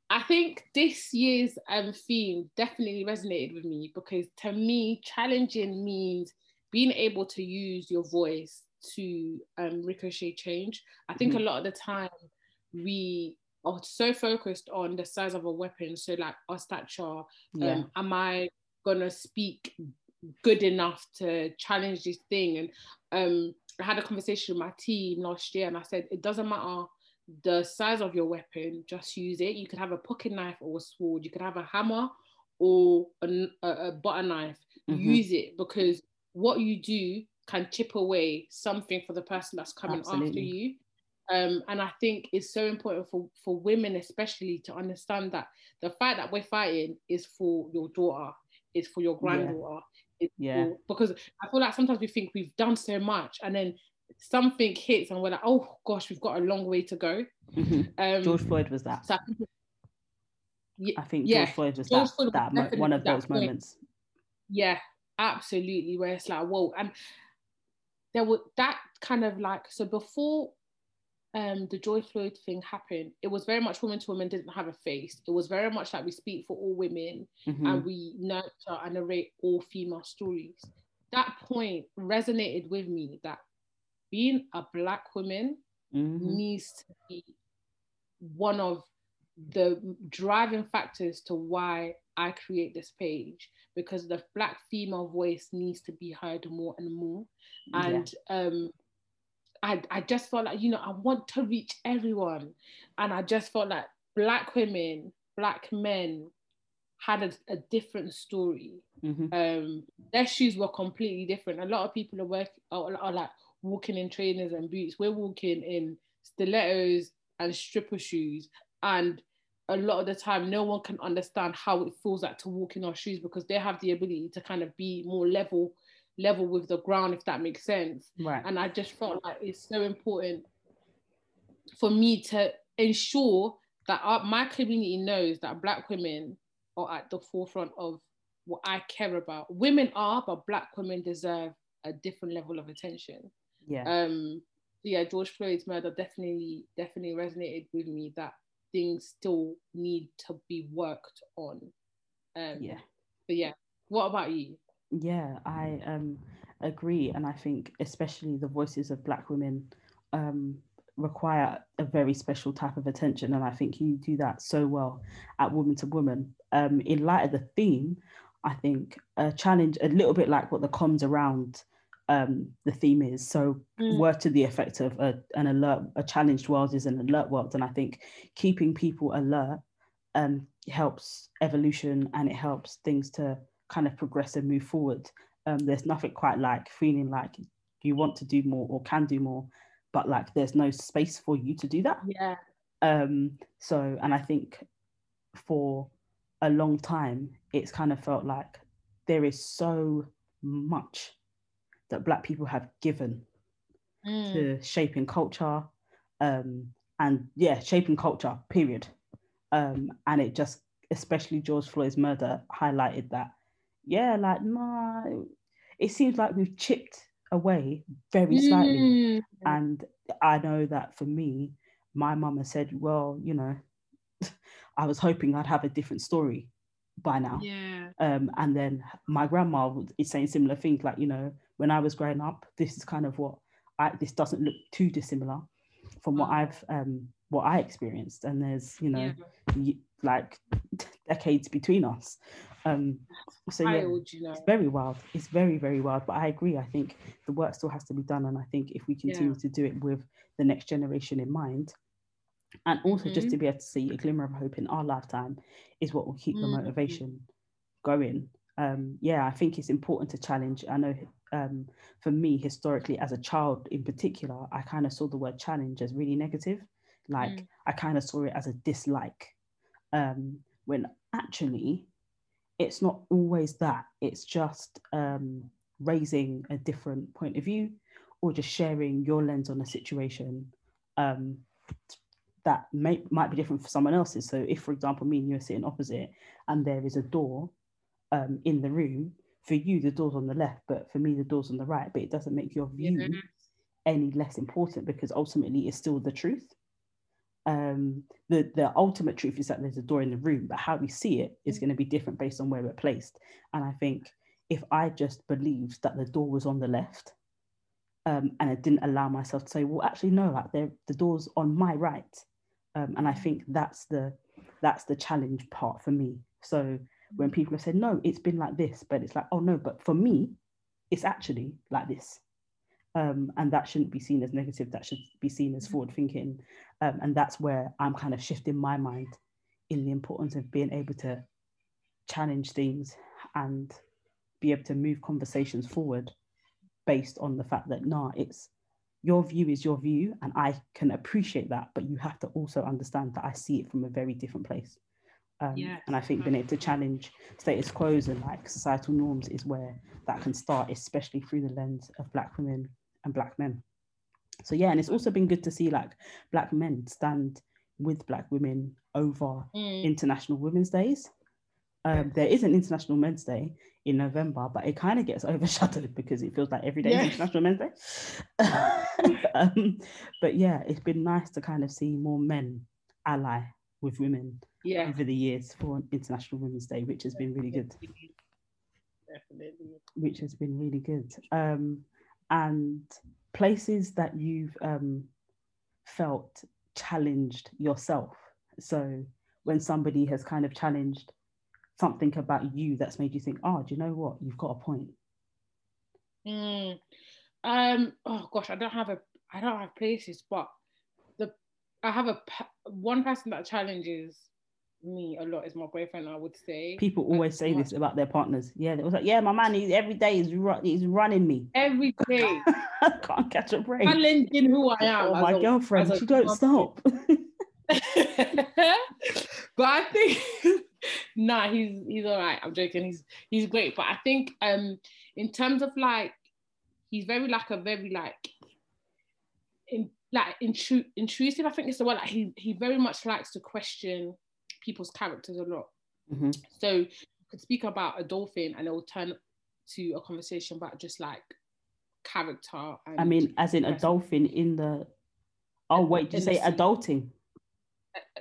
I think this year's um, theme definitely resonated with me because to me, challenging means being able to use your voice to um, ricochet change. I think mm-hmm. a lot of the time we are so focused on the size of a weapon. So like our stature, yeah. um, am I gonna speak good enough to challenge this thing? And um, I had a conversation with my team last year, and I said it doesn't matter the size of your weapon, just use it. You could have a pocket knife or a sword. You could have a hammer or a, a butter knife. Mm-hmm. Use it because what you do can chip away something for the person that's coming Absolutely. after you. Um, and I think it's so important for, for women, especially, to understand that the fight that we're fighting is for your daughter, is for your granddaughter. Yeah. yeah. For, because I feel like sometimes we think we've done so much and then something hits and we're like, oh gosh, we've got a long way to go. Mm-hmm. Um, George Floyd was that. So I, think, yeah, I think George Floyd was George that, Floyd that mo- one of those point. moments. Yeah, absolutely. Where it's like, whoa, and there was that kind of like so before um, the George Floyd thing happened, it was very much women to women didn't have a face. It was very much like we speak for all women mm-hmm. and we nurture and narrate all female stories. That point resonated with me that being a black woman mm-hmm. needs to be one of the driving factors to why I create this page because the black female voice needs to be heard more and more. And yeah. um I, I just felt like, you know, I want to reach everyone. And I just felt like black women, black men had a, a different story. Mhm. Um, their shoes were completely different. A lot of people are work are, are like walking in trainers and boots. We're walking in stilettos and stripper shoes. And a lot of the time, no one can understand how it feels like to walk in our shoes because they have the ability to kind of be more level level with the ground, if that makes sense. Right. And I just felt like it's so important for me to ensure that our, my community knows that Black women are at the forefront of what I care about. Women are, but Black women deserve a different level of attention. Yeah. Um, yeah, George Floyd's murder definitely, definitely resonated with me that things still need to be worked on. Um, yeah. But yeah, what about you? Yeah, I um agree, and I think especially the voices of Black women um require a very special type of attention, and I think you do that so well at Woman to Woman. Um, in light of the theme, I think a challenge a little bit like what the comms around um the theme is. So Mm. word to the effect of a, an alert, a challenged world is an alert world, and I think keeping people alert um helps evolution and it helps things to kind of progress and move forward. Um, there's nothing quite like feeling like you want to do more or can do more, but like there's no space for you to do that. Yeah. Um, so, and I think for a long time, it's kind of felt like there is so much that Black people have given Mm. to shaping culture um, and yeah shaping culture period um, and it just especially george floyd's murder highlighted that yeah like my it seems like we've chipped away very slightly Mm. and i know that for me my mama said well you know i was hoping i'd have a different story by now. Yeah. um, and then my grandma is saying similar things like you know when i was growing up this is kind of what I, this doesn't look too dissimilar from what i've um, what i experienced. And there's you know yeah. like decades between us. Um, so yeah you know. it's very wild. It's very very wild. But i agree. I think the work still has to be done. And i think if we continue to do it with the next generation in mind and also just Mhm. to be able to see a glimmer of hope in our lifetime is what will keep the Mhm. motivation going um yeah i think it's important to challenge i know um for me historically as a child in particular i kind of saw the word challenge as really negative like Mm. i kind of saw it as a dislike um when actually it's not always that it's just um raising a different point of view or just sharing your lens on a situation um that may, might be different for someone else's. So if for example me and you are sitting opposite and there is a door um, in the room for you the door's on the left but for me the door's on the right but it doesn't make your view Yeah. any less important because ultimately it's still the truth. Um the the ultimate truth is that there's a door in the room but how we see it is going to be different based on where we're placed. And i think if i just believed that the door was on the left um, and I didn't allow myself to say, well, actually, no, like there, the door's on my right, um, and I think that's the that's the challenge part for me. So when people have said, no, it's been like this, but it's like, oh no, but for me, it's actually like this, um, and that shouldn't be seen as negative. That should be seen as forward thinking, um, and that's where I'm kind of shifting my mind in the importance of being able to challenge things and be able to move conversations forward based on the fact that nah it's your view is your view and i can appreciate that but you have to also understand that i see it from a very different place. Um, Yes, and i think being able to challenge status quos and like societal norms is where that can start especially through the lens of black women and black men. So yeah and it's also been good to see like black men stand with black women over Mm. international women's days um, there is an international men's day in november but it kind of gets overshadowed because it feels like every day Yeah. is international men's day um, but yeah it's been nice to kind of see more men ally with women Yeah. over the years for international women's day which has been really good Definitely. which has been really good um, and places that you've um, felt challenged yourself so when somebody has kind of challenged something about you that's made you think oh do you know what you've got a point Mm. Um. Oh gosh, I don't have a. I don't have places, but the I have a one person that challenges me a lot is my boyfriend. I would say people always say this about their partners. Yeah, it was like, yeah, my man, he's every day is ru- he's running me every day. I can't catch a break. Challenging who I am. Oh, my a, girlfriend, she don't stop. but I think nah, he's he's all right. I'm joking. He's he's great, but I think um in terms of like he's very like a very like in like intru- intrusive. I think it's the word. Like he he very much likes to question people's characters a lot. Mm-hmm. So you could speak about a dolphin and it will turn to a conversation about just like character. I mean, as in a dolphin in the. Oh wait, did you say adulting?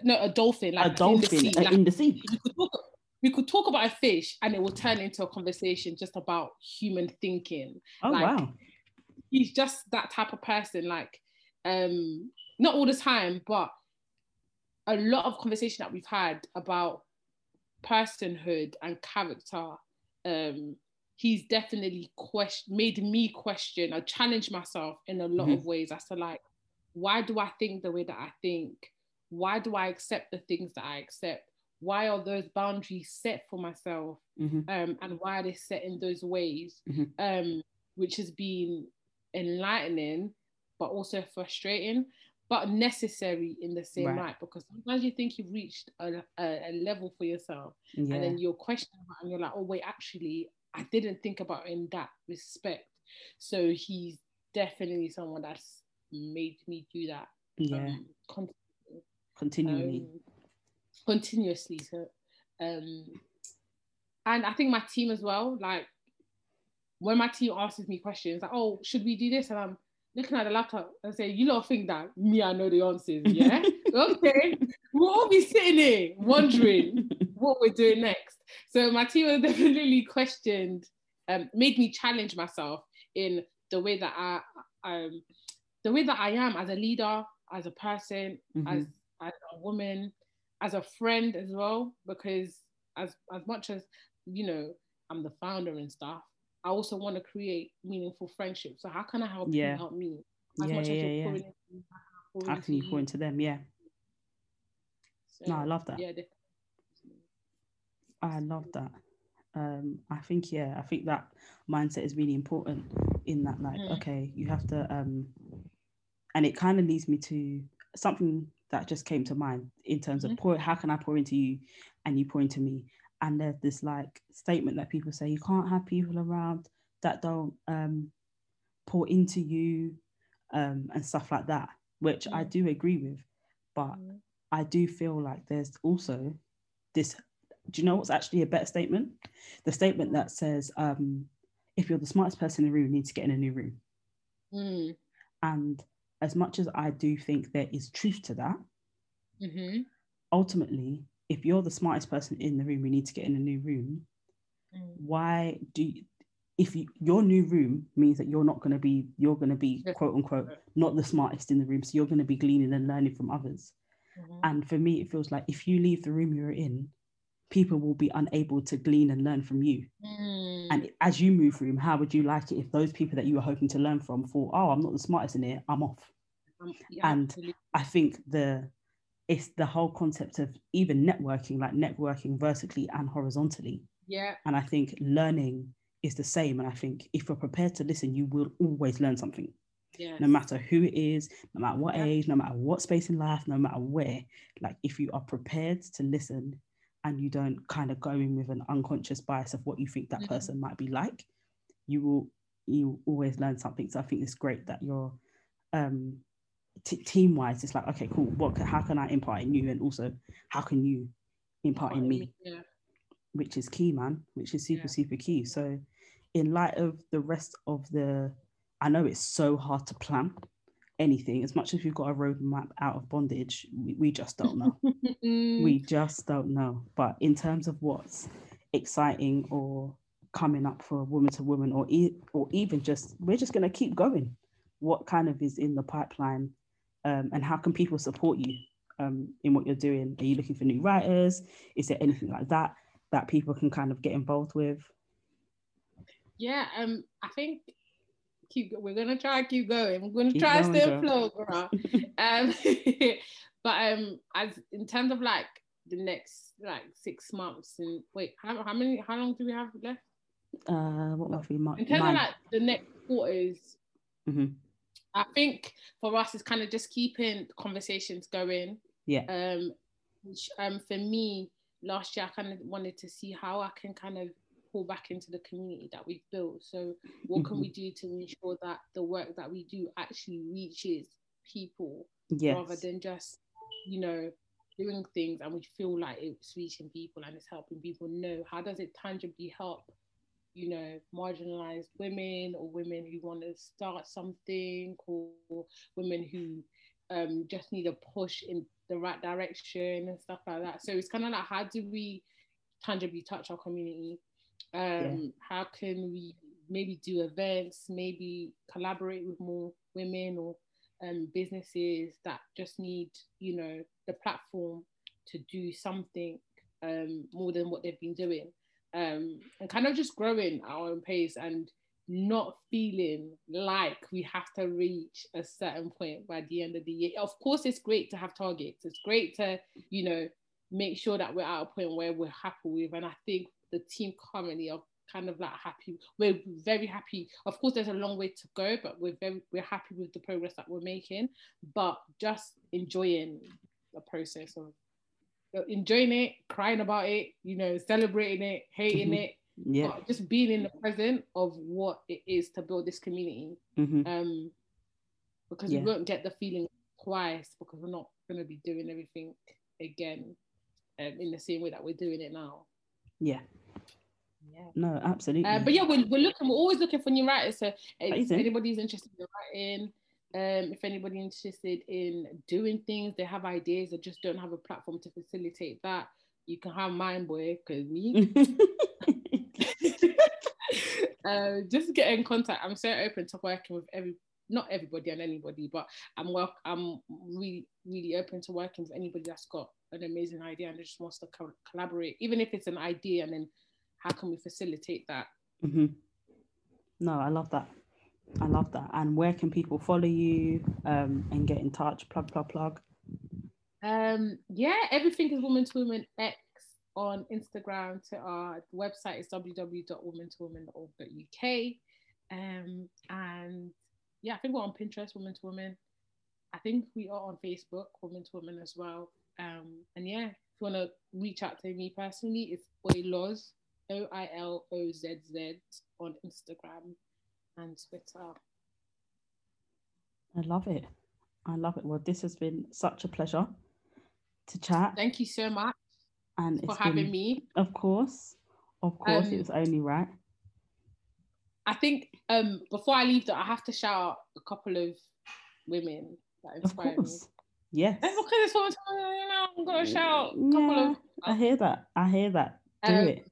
no, a dolphin, like a dolphin in the sea. Like, in the sea. We could, talk, we could talk about a fish, and it will turn into a conversation just about human thinking. Oh like, wow! He's just that type of person. Like, um, not all the time, but a lot of conversation that we've had about personhood and character. Um, he's definitely question made me question or challenge myself in a lot mm-hmm. of ways as to like why do I think the way that I think? why do I accept the things that I accept? Why are those boundaries set for myself? Mm-hmm. Um, and why are they set in those ways? Mm-hmm. Um, which has been enlightening, but also frustrating, but necessary in the same right. light because sometimes you think you've reached a, a, a level for yourself yeah. and then you're questioning and you're like, oh, wait, actually, I didn't think about in that respect. So he's definitely someone that's made me do that. Yeah. Um, continually continuously so um and i think my team as well like when my team asks me questions like oh should we do this? And i'm looking at the laptop and say you don't think that me i know the answers yeah? Okay. We'll all be sitting here wondering what we're doing next. So my team has definitely questioned um, made me challenge myself in the way that i um the way that i am as a leader as a person mm-hmm. as as a woman, as a friend as well, because as as much as you know, I'm the founder and stuff. I also want to create meaningful friendships. So how can I help yeah. you help me? As yeah, much yeah, as you're yeah. pouring into, how can you pour into them? Yeah. So, no, I love that. Yeah, I love that. Um, I think yeah, I think that mindset is really important in that like, mm. okay, you have to um and it kind of leads me to something that just came to mind in terms mm-hmm. of pour, how can I pour into you and you pour into me? And there's this like statement that people say you can't have people around that don't um, pour into you um, and stuff like that, which mm-hmm. I do agree with. But mm-hmm. I do feel like there's also this. Do you know what's actually a better statement? The statement that says, um, if you're the smartest person in the room, you need to get in a new room. Mm. And as much as I do think there is truth to that, mm-hmm. ultimately, if you're the smartest person in the room, we need to get in a new room. Mm. Why do you, if you, your new room means that you're not going to be, you're going to be quote unquote not the smartest in the room, so you're going to be gleaning and learning from others. Mm-hmm. And for me, it feels like if you leave the room you're in, people will be unable to glean and learn from you. Mm. And as you move through, how would you like it if those people that you were hoping to learn from thought, oh, I'm not the smartest in here, I'm off. Um, yeah, and absolutely. I think the it's the whole concept of even networking, like networking vertically and horizontally. Yeah. And I think learning is the same. And I think if you're prepared to listen, you will always learn something. Yes. No matter who it is, no matter what yeah. age, no matter what space in life, no matter where. Like if you are prepared to listen, and you don't kind of go in with an unconscious bias of what you think that mm-hmm. person might be like, you will you always learn something. So I think it's great that you're um, t- team wise. It's like okay, cool. What how can I impart in you, and also how can you impart in me? Yeah. Which is key, man. Which is super yeah. super key. So in light of the rest of the, I know it's so hard to plan anything as much as we've got a roadmap out of bondage we, we just don't know. We just don't know. But in terms of what's exciting or coming up for woman to woman or e- or even just we're just going to keep going. What kind of is in the pipeline um, and how can people support you um, in what you're doing? Are you looking for new writers? Is there anything like that that people can kind of get involved with? Yeah um i think keep. We're gonna try and keep going. We're gonna Keep try going, stay girl. afloat, girl. um, but um, as in terms of like the next like six months and wait, how, how many? How long do we have left? Uh, what month we? In terms nine. of like the next quarters, Mhm. I think for us it's kind of just keeping conversations going. Yeah. Um, which, um, for me, last year I kind of wanted to see how I can kind of back into the community that we've built. So, what can Mm-hmm. we do to ensure that the work that we do actually reaches people yes. rather than just, you know, doing things and we feel like it's reaching people and it's helping people know how does it tangibly help you know marginalized women or women who want to start something or women who um, just need a push in the right direction and stuff like that so it's kind of like how do we tangibly touch our community um Yeah. how can we maybe do events maybe collaborate with more women or um, businesses that just need, you know, the platform to do something um, more than what they've been doing, um, and kind of just growing our own pace and not feeling like we have to reach a certain point by the end of the year. Of course, it's great to have targets. It's great to, you know, make sure that we're at a point where we're happy with, and I think the team currently are kind of like happy. We're very happy. Of course, there's a long way to go, but we're very we're happy with the progress that we're making. But just enjoying the process of enjoying it, crying about it, you know, celebrating it, hating Mhm. it, Yeah. but just being in the present of what it is to build this community. hmm Um, because Yeah. we won't get the feeling twice because we're not going to be doing everything again um, in the same way that we're doing it now. Yeah. Yeah. No, absolutely. Uh, but yeah, we're, we're looking. We're always looking for new writers. So if anybody's interested in writing, um, if anybody's interested in doing things, they have ideas, they just don't have a platform to facilitate that. You can have mine, boy, because me. uh, just get in contact. I'm so open to working with every, not everybody and anybody, but I'm work. I'm really, really open to working with anybody that's got an amazing idea and just wants to co- collaborate, even if it's an idea, and then how can we facilitate that? hmm No, I love that. I love that. And where can people follow you um, and get in touch? Plug, plug, plug. Um, yeah, everything is Woman to Woman X on Instagram. To our website is www.womantowoman.org.uk. Um, and yeah, I think we're on Pinterest, Woman to Woman. I think we are on Facebook, Woman to Woman as well. Um, and yeah, if you want to reach out to me personally, it's Oiloz, O I L O Z Z on Instagram and Twitter. I love it. I love it. Well, this has been such a pleasure to chat. Thank you so much and for it's having been, me. Of course. Of course, Um, it was only right. I think um before I leave though, I have to shout out a couple of women that inspire me. Yes. That's it's what I'm you know, I'm gonna shout out a couple Yeah, of I hear that. I hear that. Do Um, it.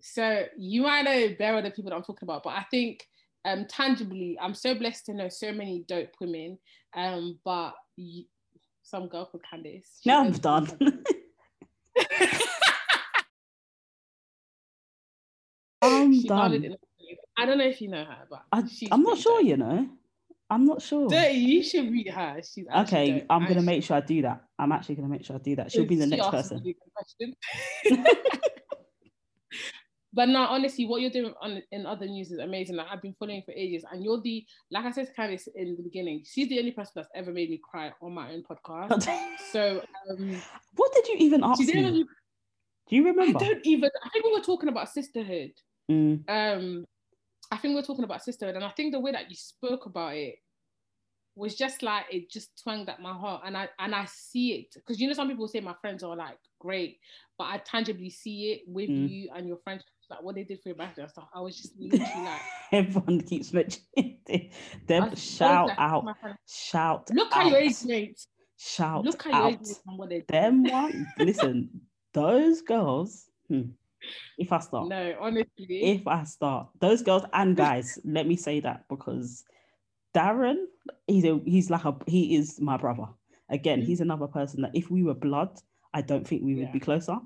so you might know there are the people that I'm talking about, but I think um tangibly, I'm so blessed to know so many dope women. Um, but some girl called Candice. Now I'm done. I'm She done. I don't know if you know her, but I, I'm not sure, dope. you know. I'm not sure. Dirty, you should meet her. She's Okay, dope. I'm gonna make sure I do that. I'm actually gonna make sure I do that. She'll be the she next person. really good question. but no, honestly, what you're doing on in other news is amazing. Like I've been following for ages, and you're the like I said to Candice in the beginning. She's the only person that's ever made me cry on my own podcast. So um, what did you even ask me? Do you remember? I don't even. I think we were talking about sisterhood. Mm, Um, I think we're talking about sisterhood, and I think the way that you spoke about it was just like it just twanged at my heart, and I and I see it because you know some people say my friends are like great, but I tangibly see it with Mm. you and your friends, like what they did for your birthday and stuff. I was just literally like, Everyone keeps mentioning Them shout out, shout Look out, at your age mates. shout Look at your age out. mates and what they did. Them one, listen, those girls. hmm, if I start, No, honestly, if I start, those girls and guys, let me say that because Darren, he's a he's like a he is my brother. Again, Mhm. he's another person that if we were blood, I don't think we would Yeah. be closer.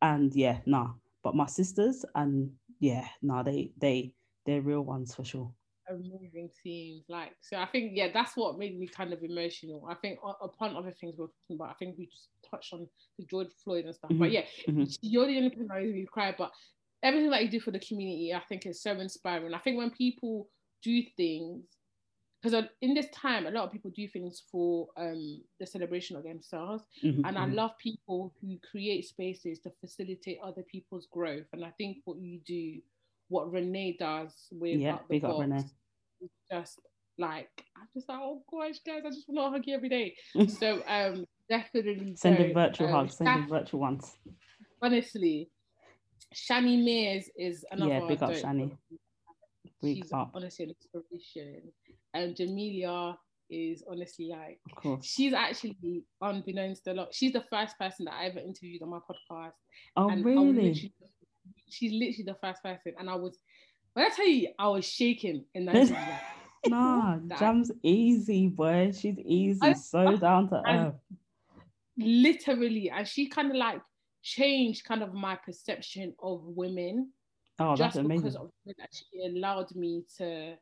And yeah, nah. But my sisters and yeah, nah, they they they're real ones for sure. Amazing scenes, like so. I think yeah, that's what made me kind of emotional. I think upon other things we are talking about, I think we just touched on the George Floyd and stuff. Mm-hmm. But yeah, mm-hmm. you're the only person that made me cry. But everything that you do for the community, I think is so inspiring. I think when people do things because in this time a lot of people do things for um, the celebration of themselves mm-hmm, and i mm-hmm. love people who create spaces to facilitate other people's growth and i think what you do what renee does with yeah big up renee just like i'm just like oh gosh guys i just want to hug you every day so um definitely send a virtual um, hug send a virtual ones honestly shani mears is another yeah big up shani she's up. honestly an inspiration and Jamelia is honestly like she's actually unbeknownst a lot. She's the first person that I ever interviewed on my podcast. Oh and really? She's literally the first person, and I was when I tell you I was shaking in that. nah, Jam's easy, boy. She's easy, I, so down to earth. Literally, and she kind of like changed kind of my perception of women. Oh, just that's amazing. because of that she allowed me to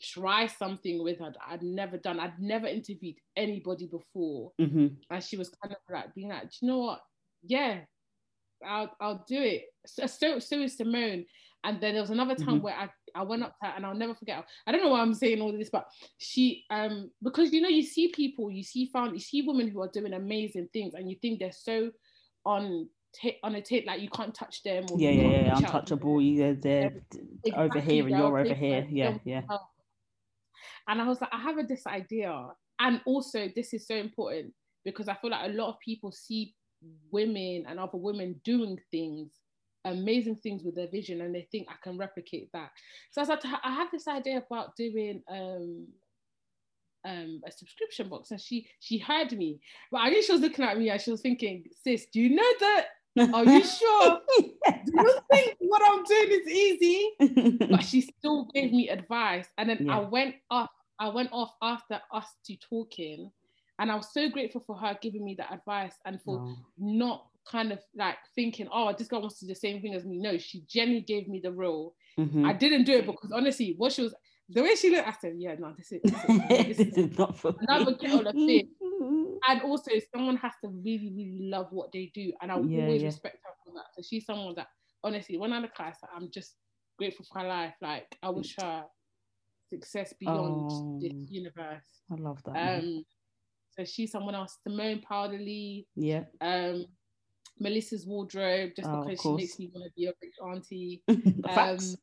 try something with her that I'd never done. I'd never interviewed anybody before. Mm-hmm. And she was kind of like being like, "Do you know what? Yeah, I'll I'll do it. So so, so is Simone. And then there was another time mm-hmm. where I, I went up to her and I'll never forget. I don't know why I'm saying all this, but she um because you know you see people, you see found you see women who are doing amazing things and you think they're so on on a tape like you can't touch them yeah yeah yeah untouchable you they're, they're over here and you're over here yeah yeah and I was like, I have a, this idea. And also, this is so important because I feel like a lot of people see women and other women doing things, amazing things with their vision, and they think I can replicate that. So I like, I have this idea about doing um, um, a subscription box, and she she heard me, but I knew she was looking at me and she was thinking, "Sis, do you know that are you sure? Do you think what I'm doing is easy? But she still gave me advice. And then yeah. I went off, I went off after us two talking. And I was so grateful for her giving me that advice and for not kind of like thinking, oh, this girl wants to do the same thing as me. No, she genuinely gave me the role. Mm-hmm. I didn't do it because honestly, what she was the way she looked, I said, yeah, no, this is, this is, this is not for another girl of fit and also someone has to really, really love what they do. And I yeah, always yeah. respect her for that. So she's someone that honestly, when I look at her, I'm just grateful for her life. Like I wish her success beyond oh, this universe. I love that. Um, so she's someone else. Simone Powderly. Yeah. Um, Melissa's wardrobe, just oh, because she makes me want to be a rich auntie. facts. Um,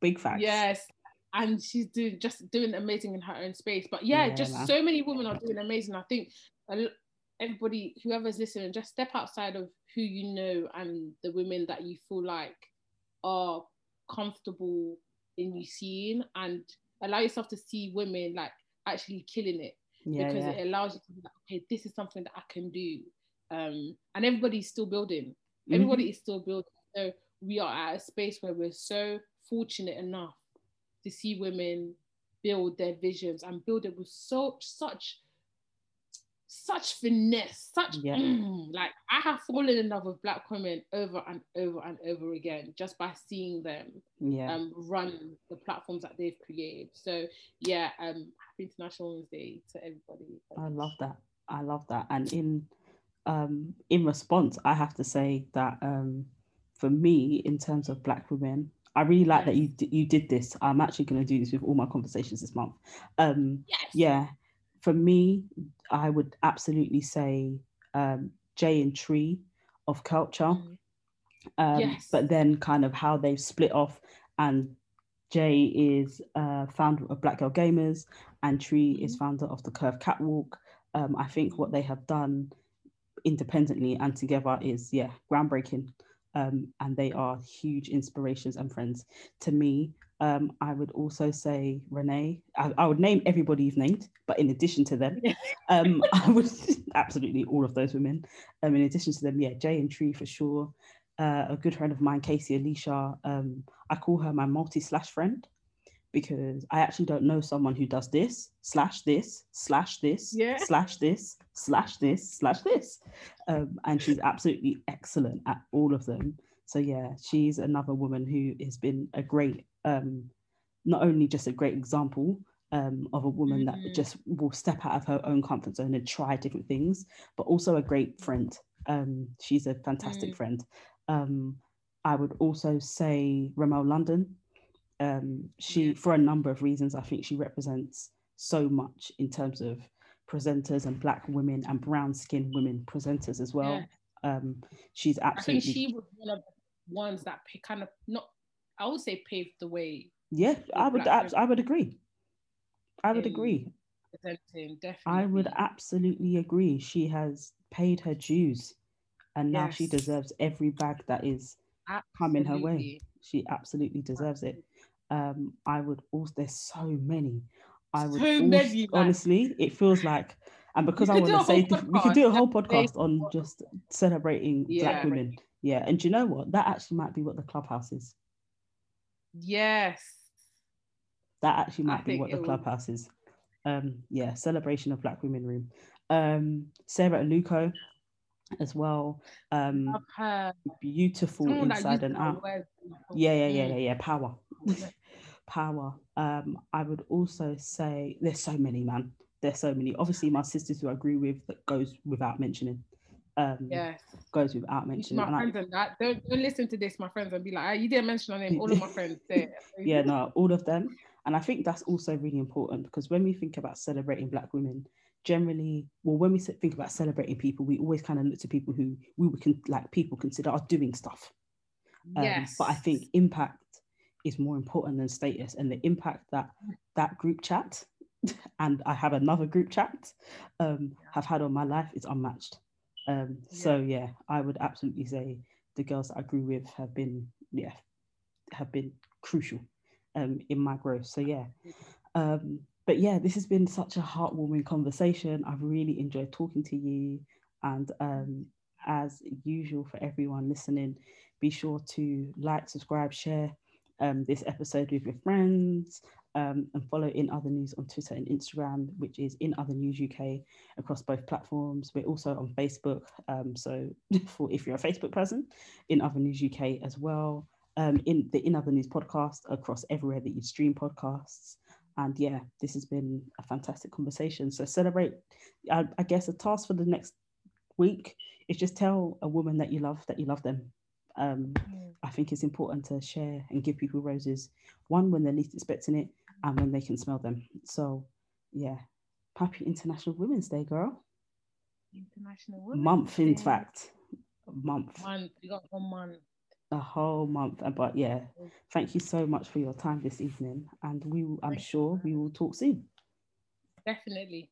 Big facts. Yes. And she's doing just doing amazing in her own space. But yeah, yeah just man. so many women are doing amazing. I think everybody, whoever's listening, just step outside of who you know and the women that you feel like are comfortable in you seeing and allow yourself to see women like actually killing it yeah, because yeah. it allows you to be like, okay, this is something that I can do. Um, and everybody's still building. Mm-hmm. Everybody is still building. So we are at a space where we're so fortunate enough to see women build their visions and build it with so such such finesse, such yeah. mm, like I have fallen in love with black women over and over and over again just by seeing them yeah. um, run the platforms that they've created. So yeah, um, happy International Women's Day to everybody. I love that. I love that. And in um, in response, I have to say that um, for me, in terms of black women, I really like yes. that you you did this. I'm actually going to do this with all my conversations this month. Um, yes. Yeah, for me, I would absolutely say um, Jay and Tree of culture. Mm. Um, yes. But then, kind of how they've split off, and Jay is uh, founder of Black Girl Gamers, and Tree mm. is mm-hmm. founder of the Curve Catwalk. Um, I think what they have done independently and together is, yeah, groundbreaking. Um, and they are huge inspirations and friends to me. Um, I would also say Renee. I, I, would name everybody you've named, but in addition to them, um, I would absolutely all of those women. Um, in addition to them, yeah, Jay and Tree for sure. Uh, a good friend of mine, Casey Alicia. Um, I call her my multi slash friend because I actually don't know someone who does this slash this slash this yeah. slash this slash this slash this, um, and she's absolutely excellent at all of them. So yeah, she's another woman who has been a great um, not only just a great example um, of a woman Mhm. that just will step out of her own comfort zone and try different things, but also a great friend. Um, she's a fantastic Mm. friend. Um, I would also say Remel London. Um, she, Yeah. for a number of reasons, I think she represents so much in terms of presenters and black women and brown skinned women presenters as well. Yeah. Um, she's I think she was one of the ones that kind of not. I would say paved the way yeah. I would abs- I would agree. I would agree. Definitely, I would absolutely agree. She has paid her dues, and now she deserves every bag that is coming her way. She absolutely deserves it. Um, I would also. There's so many. I would So also- many, honestly. It feels like, and because I want to say, diff- we could do a whole podcast podcast on just celebrating Yeah. black women. Yeah, and you know what? That actually might be what the clubhouse is. Yes. That actually I might be what the clubhouse is. Um, yeah, celebration of Black Women Room. Um, Sarah Aluko as well. Um, beautiful Someone inside and out. Yeah, yeah, yeah, Mm. yeah, yeah. Power, power. Um, I would also say there's so many, man. There's so many. Obviously, my sisters who I agree with that goes without mentioning. Um, Yes. goes without mentioning. My And I- friends and that don't, don't listen to this, my friends, and be like, ah, you didn't mention her name. All of my friends there. yeah, no, all of them. And I think that's also really important because when we think about celebrating Black women, generally, well, when we think about celebrating people, we always kind of look to people who we can like people consider are doing stuff. Um, yes. But I think impact is more important than status, and the impact that that group chat and I have another group chat um, have had on my life is unmatched. Um, So yeah, I would absolutely say the girls that I grew with have been yeah have been crucial um, in my growth. So yeah. Um, but yeah, this has been such a heartwarming conversation. I've really enjoyed talking to you. And um, as usual, for everyone listening, be sure to like, subscribe, share um, this episode with your friends, um, and follow In Other News on Twitter and Instagram, which is In Other News UK across both platforms. We're also on Facebook. Um, so for if you're a Facebook person, In Other News UK as well. Um, in the In Other News podcast across everywhere that you stream podcasts. And yeah, this has been a fantastic conversation. So celebrate. I, I guess a task for the next week is just tell a woman that you love that you love them. Um, Mm. I think it's important to share and give people roses, one when they're least expecting it, and when they can smell them. So, yeah, happy International Women's Day, girl. International Women's month, in fact, month, Month. We got one month. a whole month. Uh, But yeah, Mm. thank you so much for your time this evening, and we, will- I'm you. sure we will talk soon. Definitely.